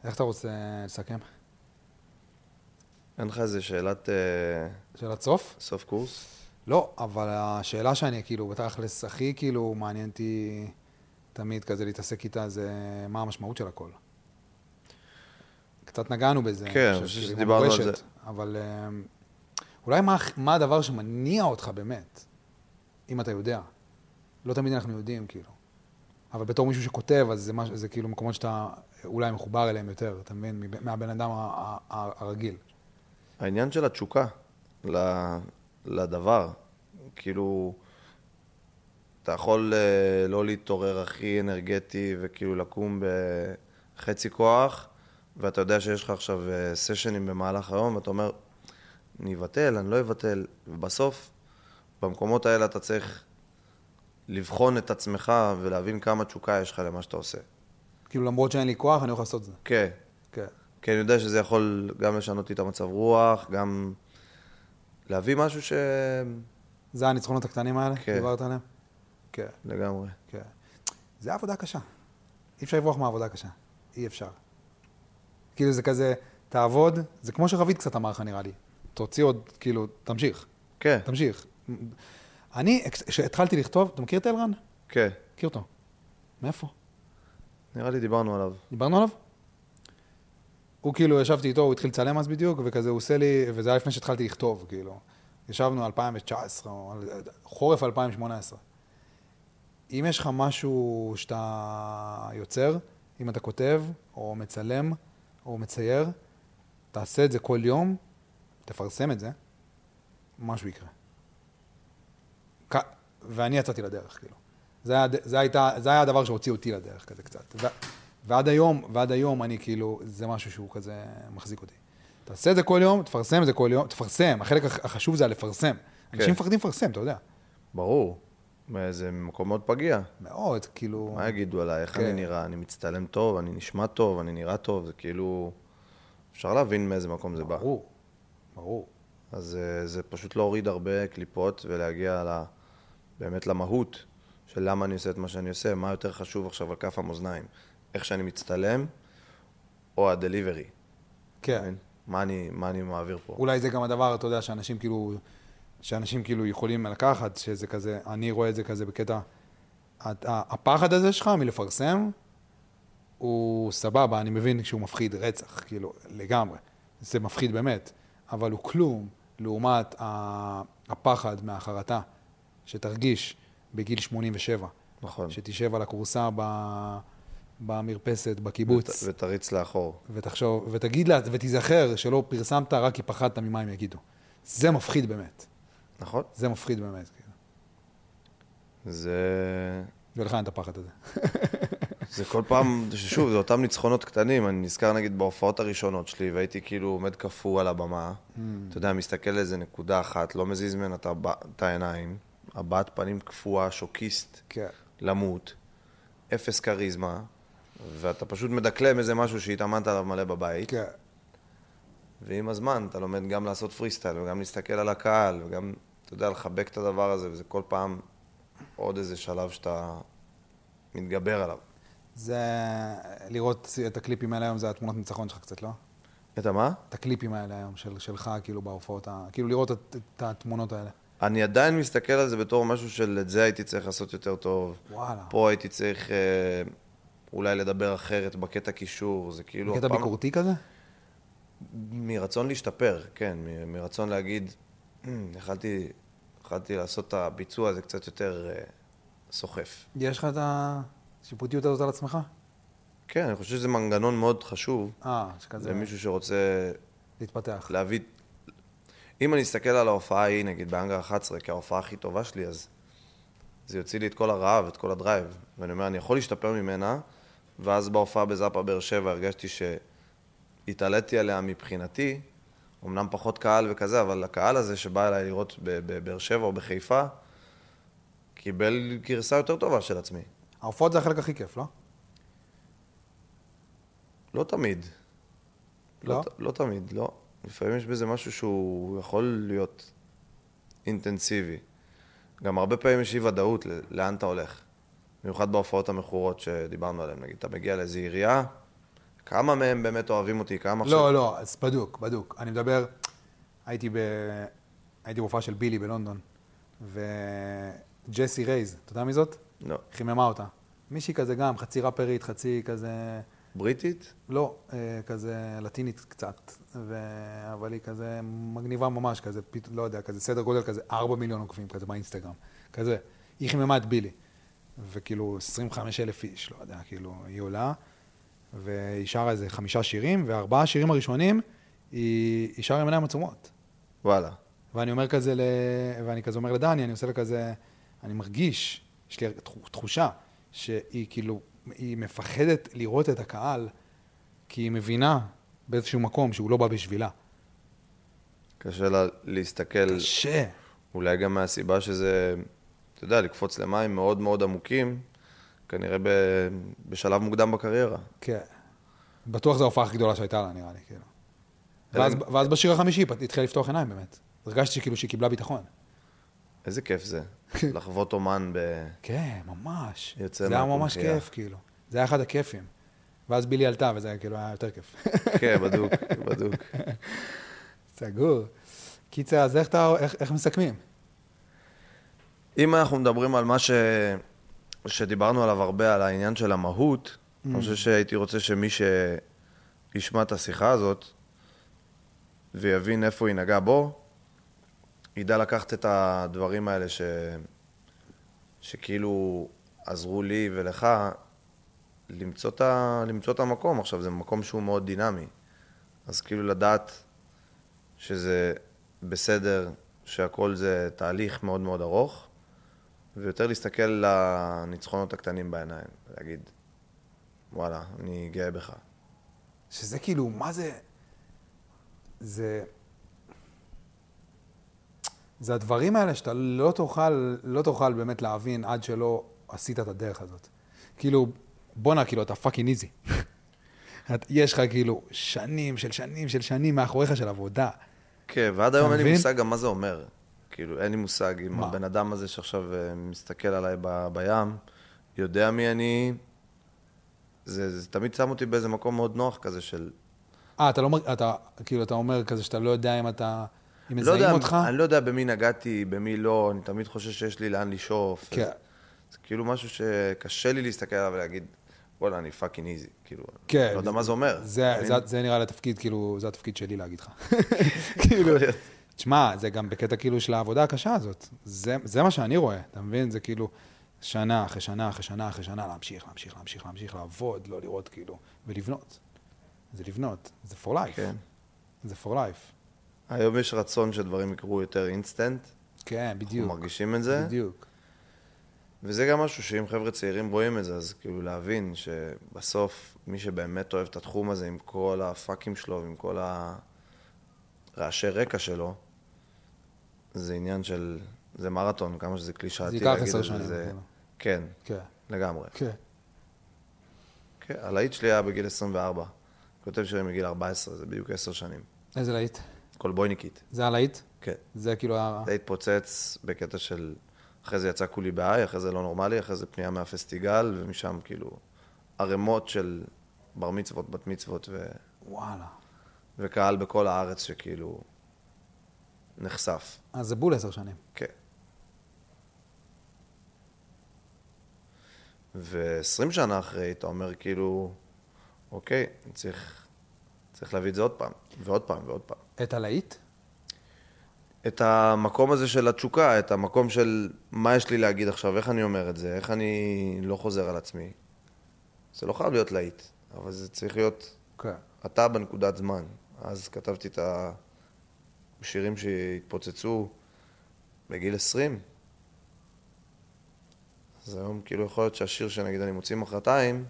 איך אתה רוצה לסכם? אין לך איזה שאלת אה, שאלת סוף? סוף קורס? לא, אבל השאלה שאני כאילו, בתכלס, הכי כאילו מעניין אותי תמיד כזה להתעסק איתה, זה מה המשמעות של הכל. קצת נגענו בזה. כן, אני חושב שדיברנו על זה. אבל אמ, אולי מה, מה הדבר שמניע אותך באמת, אם אתה יודע. לא תמיד אנחנו יודעים, כאילו. אבל בתור מישהו שכותב, אז זה, מש, זה כאילו מקומות שאתה אולי מחובר אליהם יותר, אתה מבין? מב- מהבן אדם הרגיל. העניין של התשוקה לדבר, כאילו, אתה יכול אה, לא להתעורר הכי אנרגטי וכאילו לקום בחצי כוח, ואתה יודע שיש לך עכשיו אה, סשנים במהלך היום, ואתה אומר, אני אבטל, אני לא אבטל, ובסוף, במקומות האלה אתה צריך לבחון את עצמך ולהבין כמה תשוקה יש לך למה שאתה עושה. כאילו, למרות שאין לי כוח, אני יכול לעשות את זה. כן, כן. כי אני יודע שזה יכול גם לשנות לי את המצב רוח, גם להביא משהו ש... זה הניצחונות הקטנים האלה, כן. דיברת עליהם? כן, לגמרי. כן. זה עבודה קשה. אי אפשר לברוח מעבודה קשה. אי אפשר. כאילו זה כזה, תעבוד, זה כמו שרביד קצת אמר לך נראה לי. תוציא עוד, כאילו, תמשיך, כן, תמשיך. אני, כשהתחלתי לכתוב, אתה מכיר את אלרן? כן, מכיר אותו. מאיפה? נראה לי דיברנו עליו. דיברנו עליו? הוא כאילו, ישבתי איתו, הוא התחיל לצלם אז בדיוק, וכזה הוא עושה לי, וזה היה לפני שהתחלתי לכתוב, כאילו. ישבנו 2019, או חורף 2018. אם יש לך משהו שאתה יוצר, אם אתה כותב, או מצלם, או מצייר, תעשה את זה כל יום, תפרסם את זה, משהו יקרה. כ- ואני יצאתי לדרך, כאילו. זה היה, זה, הייתה, זה היה הדבר שהוציא אותי לדרך כזה קצת. ו, ועד היום, ועד היום אני כאילו, זה משהו שהוא כזה מחזיק אותי. תעשה את זה כל יום, תפרסם את זה כל יום, תפרסם, החלק הח- החשוב זה הלפרסם. אנשים מפחדים לפרסם, אתה יודע. ברור. זה מקום מאוד פגיע. מאוד, כאילו... מה יגידו עליי? איך כן. אני נראה? אני מצטלם טוב, אני נשמע טוב, אני נראה טוב, זה כאילו... אפשר להבין מאיזה מקום זה בא. ברור, ברור. אז אה, זה פשוט להוריד הרבה קליפות ולהגיע ל... באמת למהות של למה אני עושה את מה שאני עושה, מה יותר חשוב עכשיו על כף המאזניים. איך שאני מצטלם, או הדליברי. כן. מה אני, מה אני מעביר פה? אולי זה גם הדבר, אתה יודע, שאנשים כאילו, שאנשים כאילו יכולים לקחת, שזה כזה, אני רואה את זה כזה בקטע, הפחד הזה שלך מלפרסם, הוא סבבה, אני מבין שהוא מפחיד רצח, כאילו, לגמרי. זה מפחיד באמת, אבל הוא כלום לעומת הפחד מהחרטה שתרגיש בגיל 87, נכון. שתשב על הכורסה ב... במרפסת, בקיבוץ. ות, ותריץ לאחור. ותחשוב, ותגיד לה, ותיזכר שלא פרסמת רק כי פחדת ממה הם יגידו. זה מפחיד באמת. נכון? זה מפחיד באמת, כאילו. זה... ולך אין את הפחד הזה. זה כל פעם, שוב, זה אותם ניצחונות קטנים. אני נזכר נגיד בהופעות הראשונות שלי, והייתי כאילו עומד קפוא על הבמה. אתה יודע, מסתכל לאיזה נקודה אחת, לא מזיז ממנה את העיניים, הבעת פנים קפואה, שוקיסט, כן. למות, אפס כריזמה, ואתה פשוט מדקלם איזה משהו שהתאמנת עליו מלא בבית, כן. ועם הזמן אתה לומד גם לעשות פרי סטייל, וגם להסתכל על הקהל, וגם, אתה יודע, לחבק את הדבר הזה, וזה כל פעם עוד איזה שלב שאתה מתגבר עליו. זה... לראות את הקליפים האלה היום זה התמונות ניצחון שלך קצת, לא? את המה? את הקליפים האלה היום של, שלך, כאילו, בהופעות ה... כאילו, לראות את, את התמונות האלה. אני עדיין מסתכל על זה בתור משהו של את זה הייתי צריך לעשות יותר טוב. וואלה. פה הייתי צריך אה, אולי לדבר אחרת בקטע קישור, זה כאילו... קטע הפעם- ביקורתי כזה? מרצון להשתפר, כן, מ- מרצון להגיד, "אמ, יכלתי, יכלתי לעשות את הביצוע הזה קצת יותר אה, סוחף. יש לך את השיפוטיות הזאת על עצמך? כן, אני חושב שזה מנגנון מאוד חשוב אה, שכזה... למישהו שרוצה להתפתח. להביא... אם אני אסתכל על ההופעה ההיא, נגיד באנגר 11, כההופעה הכי טובה שלי, אז זה יוציא לי את כל הרעב, את כל הדרייב. ואני אומר, אני יכול להשתפר ממנה, ואז בהופעה בזאפה באר שבע הרגשתי שהתעליתי עליה מבחינתי, אמנם פחות קהל וכזה, אבל הקהל הזה שבא אליי לראות בבאר שבע או בחיפה, קיבל גרסה יותר טובה של עצמי. ההופעות זה החלק הכי כיף, לא? לא תמיד. לא? ת- לא תמיד, לא. לפעמים יש בזה משהו שהוא יכול להיות אינטנסיבי. גם הרבה פעמים יש אי ודאות לאן אתה הולך. במיוחד בהופעות המכורות שדיברנו עליהן. נגיד, אתה מגיע לאיזו עירייה, כמה מהם באמת אוהבים אותי, כמה לא, לא, אז בדוק, בדוק. אני מדבר, הייתי ב... הייתי בהופעה של בילי בלונדון, וג'סי רייז, אתה יודע מי זאת? לא. חיממה אותה. מישהי כזה גם, חצי ראפרית, חצי כזה... בריטית? לא, אה, כזה לטינית קצת, ו... אבל היא כזה מגניבה ממש, כזה, פת... לא יודע, כזה סדר גודל כזה 4 מיליון עוקבים כזה באינסטגרם, כזה. היא חיממה את בילי, וכאילו 25 אלף איש, לא יודע, כאילו, היא עולה, והיא שרה איזה חמישה שירים, וארבעה השירים הראשונים, היא, היא שרה עם עיניים עצומות. וואלה. ואני אומר כזה, ל... ואני כזה אומר לדני, אני עושה לה כזה, אני מרגיש, יש לי תחו- תחושה שהיא כאילו, היא מפחדת לראות את הקהל, כי היא מבינה באיזשהו מקום שהוא לא בא בשבילה. קשה לה להסתכל, קשה. אולי גם מהסיבה שזה, אתה יודע, לקפוץ למים מאוד מאוד עמוקים, כנראה ב... בשלב מוקדם בקריירה. כן. בטוח זו ההופעה הכי גדולה שהייתה לה, נראה לי, כאילו. ואז, ואז בשיר החמישי היא התחילה לפתוח עיניים, באמת. הרגשתי כאילו שהיא קיבלה ביטחון. איזה כיף זה, לחוות אומן ב... כן, ממש. יוצא זה היה ממש. כיף, כאילו. זה היה אחד הכיפים. ואז בילי עלתה, וזה כאילו היה יותר כיף. כן, בדוק, בדוק. סגור. קיצר, אז איך, אתה, איך, איך מסכמים? אם אנחנו מדברים על מה ש... שדיברנו עליו הרבה, על העניין של המהות, אני חושב שהייתי רוצה שמי שישמע את השיחה הזאת ויבין איפה היא נגעה בו, ידע לקחת את הדברים האלה ש... שכאילו עזרו לי ולך למצוא את, ה... למצוא את המקום. עכשיו, זה מקום שהוא מאוד דינמי. אז כאילו לדעת שזה בסדר, שהכל זה תהליך מאוד מאוד ארוך, ויותר להסתכל לניצחונות הקטנים בעיניים, ולהגיד, וואלה, אני גאה בך. שזה כאילו, מה זה... זה... זה הדברים האלה שאתה לא תוכל, לא תוכל באמת להבין עד שלא עשית את הדרך הזאת. כאילו, בואנה, כאילו, אתה fucking EZ. יש לך כאילו שנים של שנים של שנים מאחוריך של עבודה. כן, ועד היום אין לי? מושג גם מה זה אומר. כאילו, אין לי מושג אם? הבן אדם הזה שעכשיו אה, מסתכל עליי ב- בים, יודע מי אני, זה, זה תמיד שם אותי באיזה מקום מאוד נוח כזה של... אה, אתה לא אומר, אתה, כאילו, אתה אומר כזה שאתה לא יודע אם אתה, אם לא מזהים יודע, אותך? אני לא יודע במי נגעתי, במי לא, אני תמיד חושב שיש לי לאן לשאוף. כן. זה, זה כאילו משהו שקשה לי להסתכל עליו ולהגיד, וואלה, אני fucking EZ. כאילו, כן. אני לא יודע מה זה אומר. זה, אני- זה, זה נראה לי התפקיד, כאילו, זה התפקיד שלי להגיד לך. כאילו, תשמע, זה גם בקטע כאילו של העבודה הקשה הזאת. זה, זה מה שאני רואה, אתה מבין? זה כאילו שנה אחרי שנה אחרי שנה אחרי שנה, להמשיך, להמשיך, להמשיך, להמשיך, לעבוד, לא לראות כאילו, ולבנות. זה לבנות, זה for life. כן. זה for life. היום יש רצון שדברים יקרו יותר אינסטנט, כן, אנחנו בדיוק. מרגישים את זה. בדיוק. וזה גם משהו שאם חבר'ה צעירים רואים את זה, אז כאילו להבין שבסוף מי שבאמת אוהב את התחום הזה עם כל הפאקים שלו ועם כל הרעשי רקע שלו, זה עניין של, זה מרתון, כמה שזה קלישאתי זה ייקח להגיד עשר את זה, שנים. זה- כאילו. כן, כן, לגמרי. כן. כן, הלהיט שלי היה בגיל 24, כותב שירים מגיל 14, זה בדיוק עשר שנים. איזה להיט? קולבויניקית, זה הלהיט? כן. זה כאילו ה... זה התפוצץ בקטע של, אחרי זה יצא כולי בעי, אחרי זה לא נורמלי, אחרי זה פנייה מהפסטיגל, ומשם כאילו ערימות של בר מצוות, בת מצוות, ו... וואלה. וקהל בכל הארץ שכאילו נחשף. אז זה בול עשר שנים. כן. ו-20 שנה אחרי, אתה אומר כאילו, אוקיי, צריך, צריך להביא את זה עוד פעם, ועוד פעם, ועוד פעם. את הלהיט? את המקום הזה של התשוקה, את המקום של מה יש לי להגיד עכשיו, איך אני אומר את זה, איך אני לא חוזר על עצמי. זה לא חייב להיות להיט, אבל זה צריך להיות כן. אתה בנקודת זמן. אז כתבתי את השירים שהתפוצצו בגיל 20. אז היום כאילו יכול להיות שהשיר שנגיד אני מוציא מחרתיים,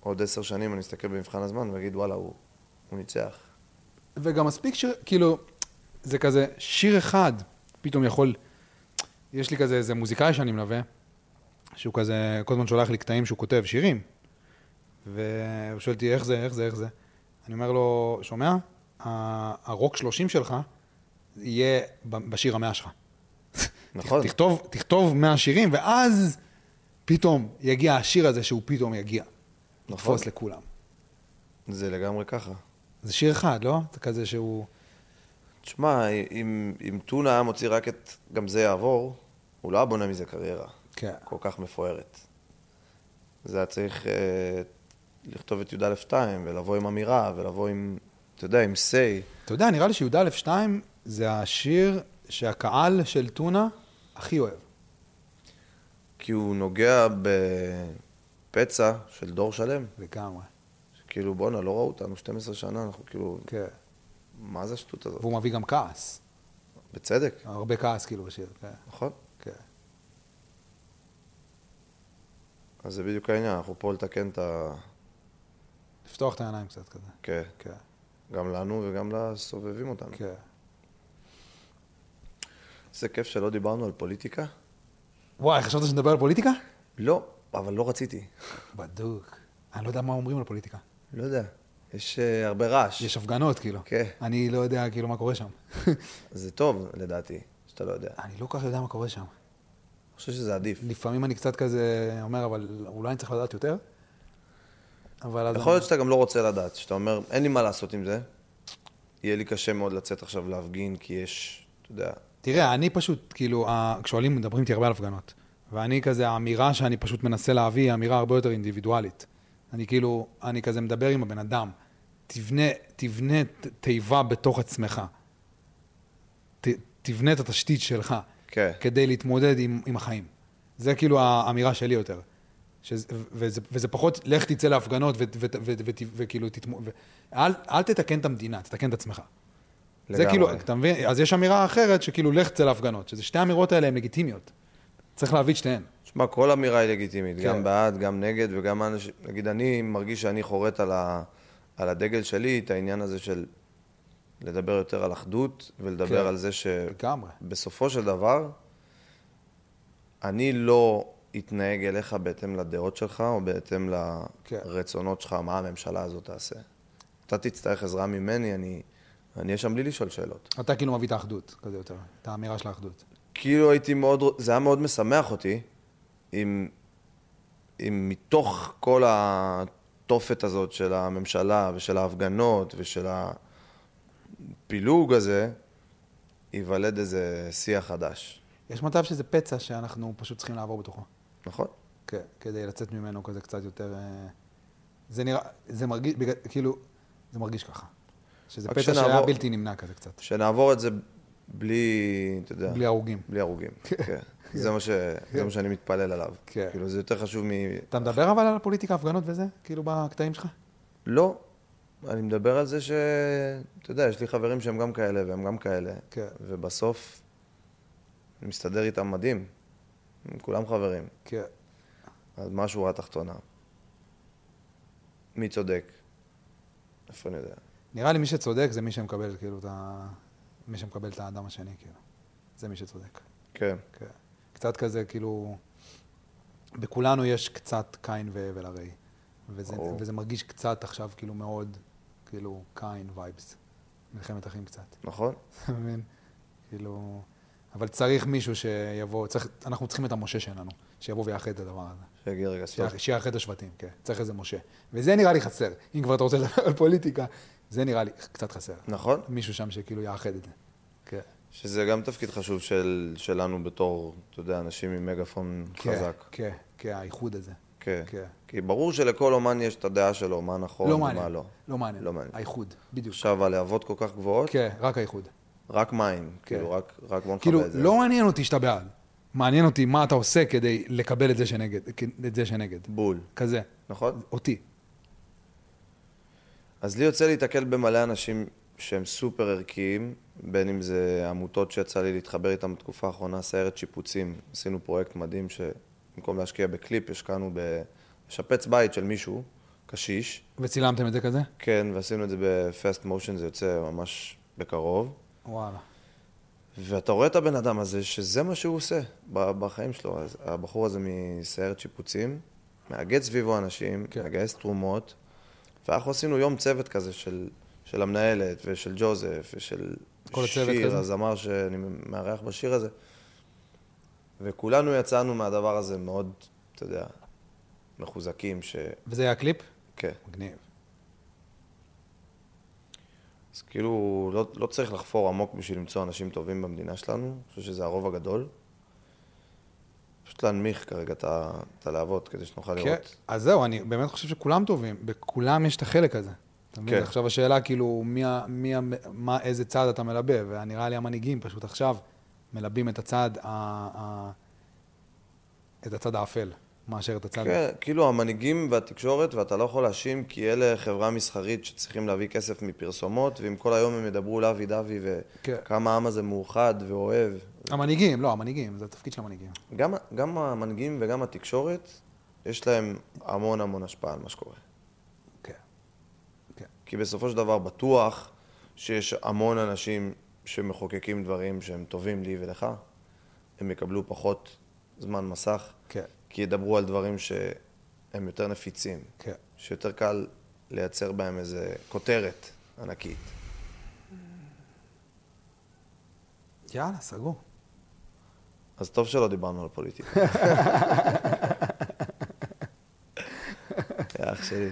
עוד עשר שנים אני אסתכל במבחן הזמן ואגיד וואלה, הוא, הוא ניצח. וגם מספיק שיר, כאילו, זה כזה, שיר אחד פתאום יכול, יש לי כזה איזה מוזיקאי שאני מלווה, שהוא כזה, כל הזמן שולח לי קטעים שהוא כותב שירים, והוא שואל אותי איך זה, איך זה, איך זה. אני אומר לו, שומע? הרוק 30 שלך יהיה בשיר המאה שלך. נכון. תכתוב, תכתוב 100 שירים, ואז פתאום יגיע השיר הזה שהוא פתאום יגיע. נכון. יתפוס לכולם. זה לגמרי ככה. זה שיר אחד, לא? זה כזה שהוא... תשמע, אם, אם טונה היה מוציא רק את גם זה יעבור, הוא לא היה בונה מזה קריירה כן. כל כך מפוארת. זה היה צריך אה, לכתוב את י"א-2 ולבוא עם אמירה ולבוא עם, אתה יודע, עם say. אתה יודע, נראה לי שי"א 2 זה השיר שהקהל של טונה הכי אוהב. כי הוא נוגע בפצע של דור שלם. לגמרי. כאילו, בואנה, לא ראו אותנו 12 שנה, אנחנו כאילו, כן. מה זה השטות הזאת? והוא מביא גם כעס. בצדק, הרבה כעס כאילו בשיר. כן. נכון? כן. אז זה בדיוק העניין, אנחנו פה לתקן את ה... לפתוח את העיניים קצת כזה. כן, כן. גם לנו וגם לסובבים אותנו. כן. איזה כיף שלא דיברנו על פוליטיקה. וואי, חשבת שנדבר על פוליטיקה? לא, אבל לא רציתי. בדוק. אני לא יודע מה אומרים על פוליטיקה. לא יודע, יש uh, הרבה רעש. יש הפגנות, כאילו. כן. אני לא יודע כאילו מה קורה שם. זה טוב, לדעתי, שאתה לא יודע. אני אני לא כל כך יודע מה קורה שם. חושב שזה עדיף. לפעמים אני קצת כזה אומר, אבל אולי אני צריך לדעת יותר. אבל. יכול להיות שאתה גם לא רוצה לדעת, שאתה אומר, אין לי מה לעשות עם זה, יהיה לי קשה מאוד לצאת עכשיו להפגין, כי יש, אתה יודע, תראה, אני פשוט, כאילו, כששואלים, מדברים איתי הרבה על הפגנות. ואני כזה, האמירה שאני פשוט מנסה להביא היא אמירה הרבה יותר אינדיבידואלית. אני כאילו, אני כזה מדבר עם הבן אדם. תבנה, תבנה תיבה בתוך עצמך. ת, תבנה את התשתית שלך. כן. כדי להתמודד עם, עם החיים. זה כאילו האמירה שלי יותר. שזה, וזה, וזה פחות, לך תצא להפגנות וכאילו תתמו... ו- אל, אל תתקן את המדינה, תתקן את עצמך. זה לגמרי. כאילו, אתה מבין? אז יש אמירה אחרת שכאילו, לך תצא להפגנות, שזה שתי האמירות האלה הן לגיטימיות. צריך להביא את שתיהן. שמע, כל אמירה היא לגיטימית, כן. גם בעד, גם נגד, וגם אנשים, נגיד, אני מרגיש שאני חורט על, ה, על הדגל שלי את העניין הזה של לדבר יותר על אחדות, ולדבר כן. על זה. שבסופו של דבר, אני לא אתנהג אליך בהתאם לדעות שלך, או בהתאם כן. לרצונות שלך, מה הממשלה הזאת תעשה. אתה תצטרך עזרה ממני, אני אהיה שם בלי לשאול שאלות. אתה כאילו מביא את האחדות, כזה יותר, את האמירה של האחדות. כאילו הייתי מאוד, זה היה מאוד משמח אותי, אם, אם מתוך כל התופת הזאת של הממשלה ושל ההפגנות ושל הפילוג הזה, ייוולד איזה שיח חדש, יש מצב שזה פצע שאנחנו פשוט צריכים לעבור בתוכו. נכון? כן, כדי לצאת ממנו כזה קצת יותר... אה, זה נראה, זה מרגיש, בגלל- כאילו, זה מרגיש ככה. שזה פצע שנעבור- שהיה בלתי נמנע כזה קצת. שנעבור את זה בלי, אתה יודע, בלי הרוגים. בלי הרוגים. כן. זה מה, ש... זה מה שאני מתפלל עליו. כן. כאילו, זה יותר חשוב מ... אתה מדבר אבל על הפוליטיקה, הפגנות וזה? כאילו בקטעים שלך? לא. אני מדבר על זה ש... אתה יודע, יש לי חברים שהם גם כאלה והם גם כאלה. כן. ובסוף, אני מסתדר איתם מדהים. הם כולם חברים. כן. אז מה השורה התחתונה? מי צודק? איפה אני יודע? נראה לי מי שצודק זה מי שמקבל, כאילו, את ה... מי שמקבל את האדם השני, כאילו. זה מי שצודק. כן. כן. קצת כזה, כאילו... בכולנו יש קצת קין והבל הרי. וזה, ברור. וזה מרגיש קצת עכשיו, כאילו, מאוד, כאילו, קין וייבס. מלחמת אחים קצת. נכון? אתה מבין? כאילו... אבל צריך מישהו שיבוא, צריך, אנחנו צריכים את המשה שלנו, שיבוא ויאחד את הדבר הזה. שיגיד רגע. שיאח- שיאחד את השבטים, כן. צריך איזה משה. וזה נראה לי חסר. אם כבר אתה רוצה לדבר על פוליטיקה, זה נראה לי קצת חסר. נכון? מישהו שם שכאילו יאחד את זה. כן. שזה גם תפקיד חשוב של, שלנו בתור, אתה יודע, אנשים עם מגאפון כן, חזק. כן, כן, האיחוד הזה. כן. כן. כי ברור שלכל אומן יש את הדעה שלו, מה נכון לא ומה. לא. לא מעניין. לא מעניין. האיחוד, בדיוק. עכשיו, הלהבות כל כך גבוהות, כן, רק האיחוד. רק מים. כאילו, רק, רק בוא נכבה כאילו, את זה. לא מעניין אותי שאתה בעד. מעניין אותי מה אתה עושה כדי לקבל את זה שנגד. את זה שנגד. בול, כזה. נכון? אותי. אז לי יוצא להיתקל במלא אנשים שהם סופר ערכיים, בין אם זה עמותות שיצא לי להתחבר איתם בתקופה האחרונה, סיירת שיפוצים. עשינו פרויקט מדהים שבמקום להשקיע בקליפ, השקענו בשפץ בית של מישהו, קשיש. וצילמתם את זה כזה? כן, ועשינו את זה בפסט מושן, זה יוצא ממש בקרוב. וואלה. ואתה רואה את הבן אדם הזה, שזה מה שהוא עושה בחיים שלו. אז הבחור הזה מסיירת שיפוצים, מאגד סביבו אנשים, כן. מגייס תרומות, ואנחנו עשינו יום צוות כזה של, של המנהלת ושל ג'וזף ושל שיר? הזמר שאני מארח בשיר הזה. וכולנו יצאנו מהדבר הזה מאוד, אתה יודע, מחוזקים, ש... וזה היה הקליפ? כן. מגניב. אז כאילו, לא, לא צריך לחפור עמוק בשביל למצוא אנשים טובים במדינה שלנו, אני חושב שזה הרוב הגדול. פשוט להנמיך כרגע את הלהבות כדי שנוכל כן, לראות. אז זהו, אני באמת חושב שכולם טובים, בכולם יש את החלק הזה. אתה מבין? כן. עכשיו השאלה כאילו, מי, מי, מה, איזה צד אתה מלבה, ונראה לי המנהיגים פשוט עכשיו מלבים את הצד, ה, ה, את הצד האפל, מאשר את הצד... כן, כאילו המנהיגים והתקשורת, ואתה לא יכול להאשים, כי אלה חברה מסחרית שצריכים להביא כסף מפרסומות, ואם כל היום הם ידברו לאבי דווי, כן. וכמה העם הזה מאוחד ואוהב. המנהיגים, לא, המנהיגים, זה התפקיד של המנהיגים. גם, גם המנהיגים וגם התקשורת, יש להם המון המון השפעה על מה שקורה. כן. כן. כי בסופו של דבר בטוח שיש המון אנשים שמחוקקים דברים שהם טובים לי ולך, הם יקבלו פחות זמן מסך, כן. כי ידברו על דברים שהם יותר נפיצים, כן. שיותר קל לייצר בהם איזה כותרת ענקית. יאללה, סגור. אז טוב שלא דיברנו על פוליטיקה. אח שלי.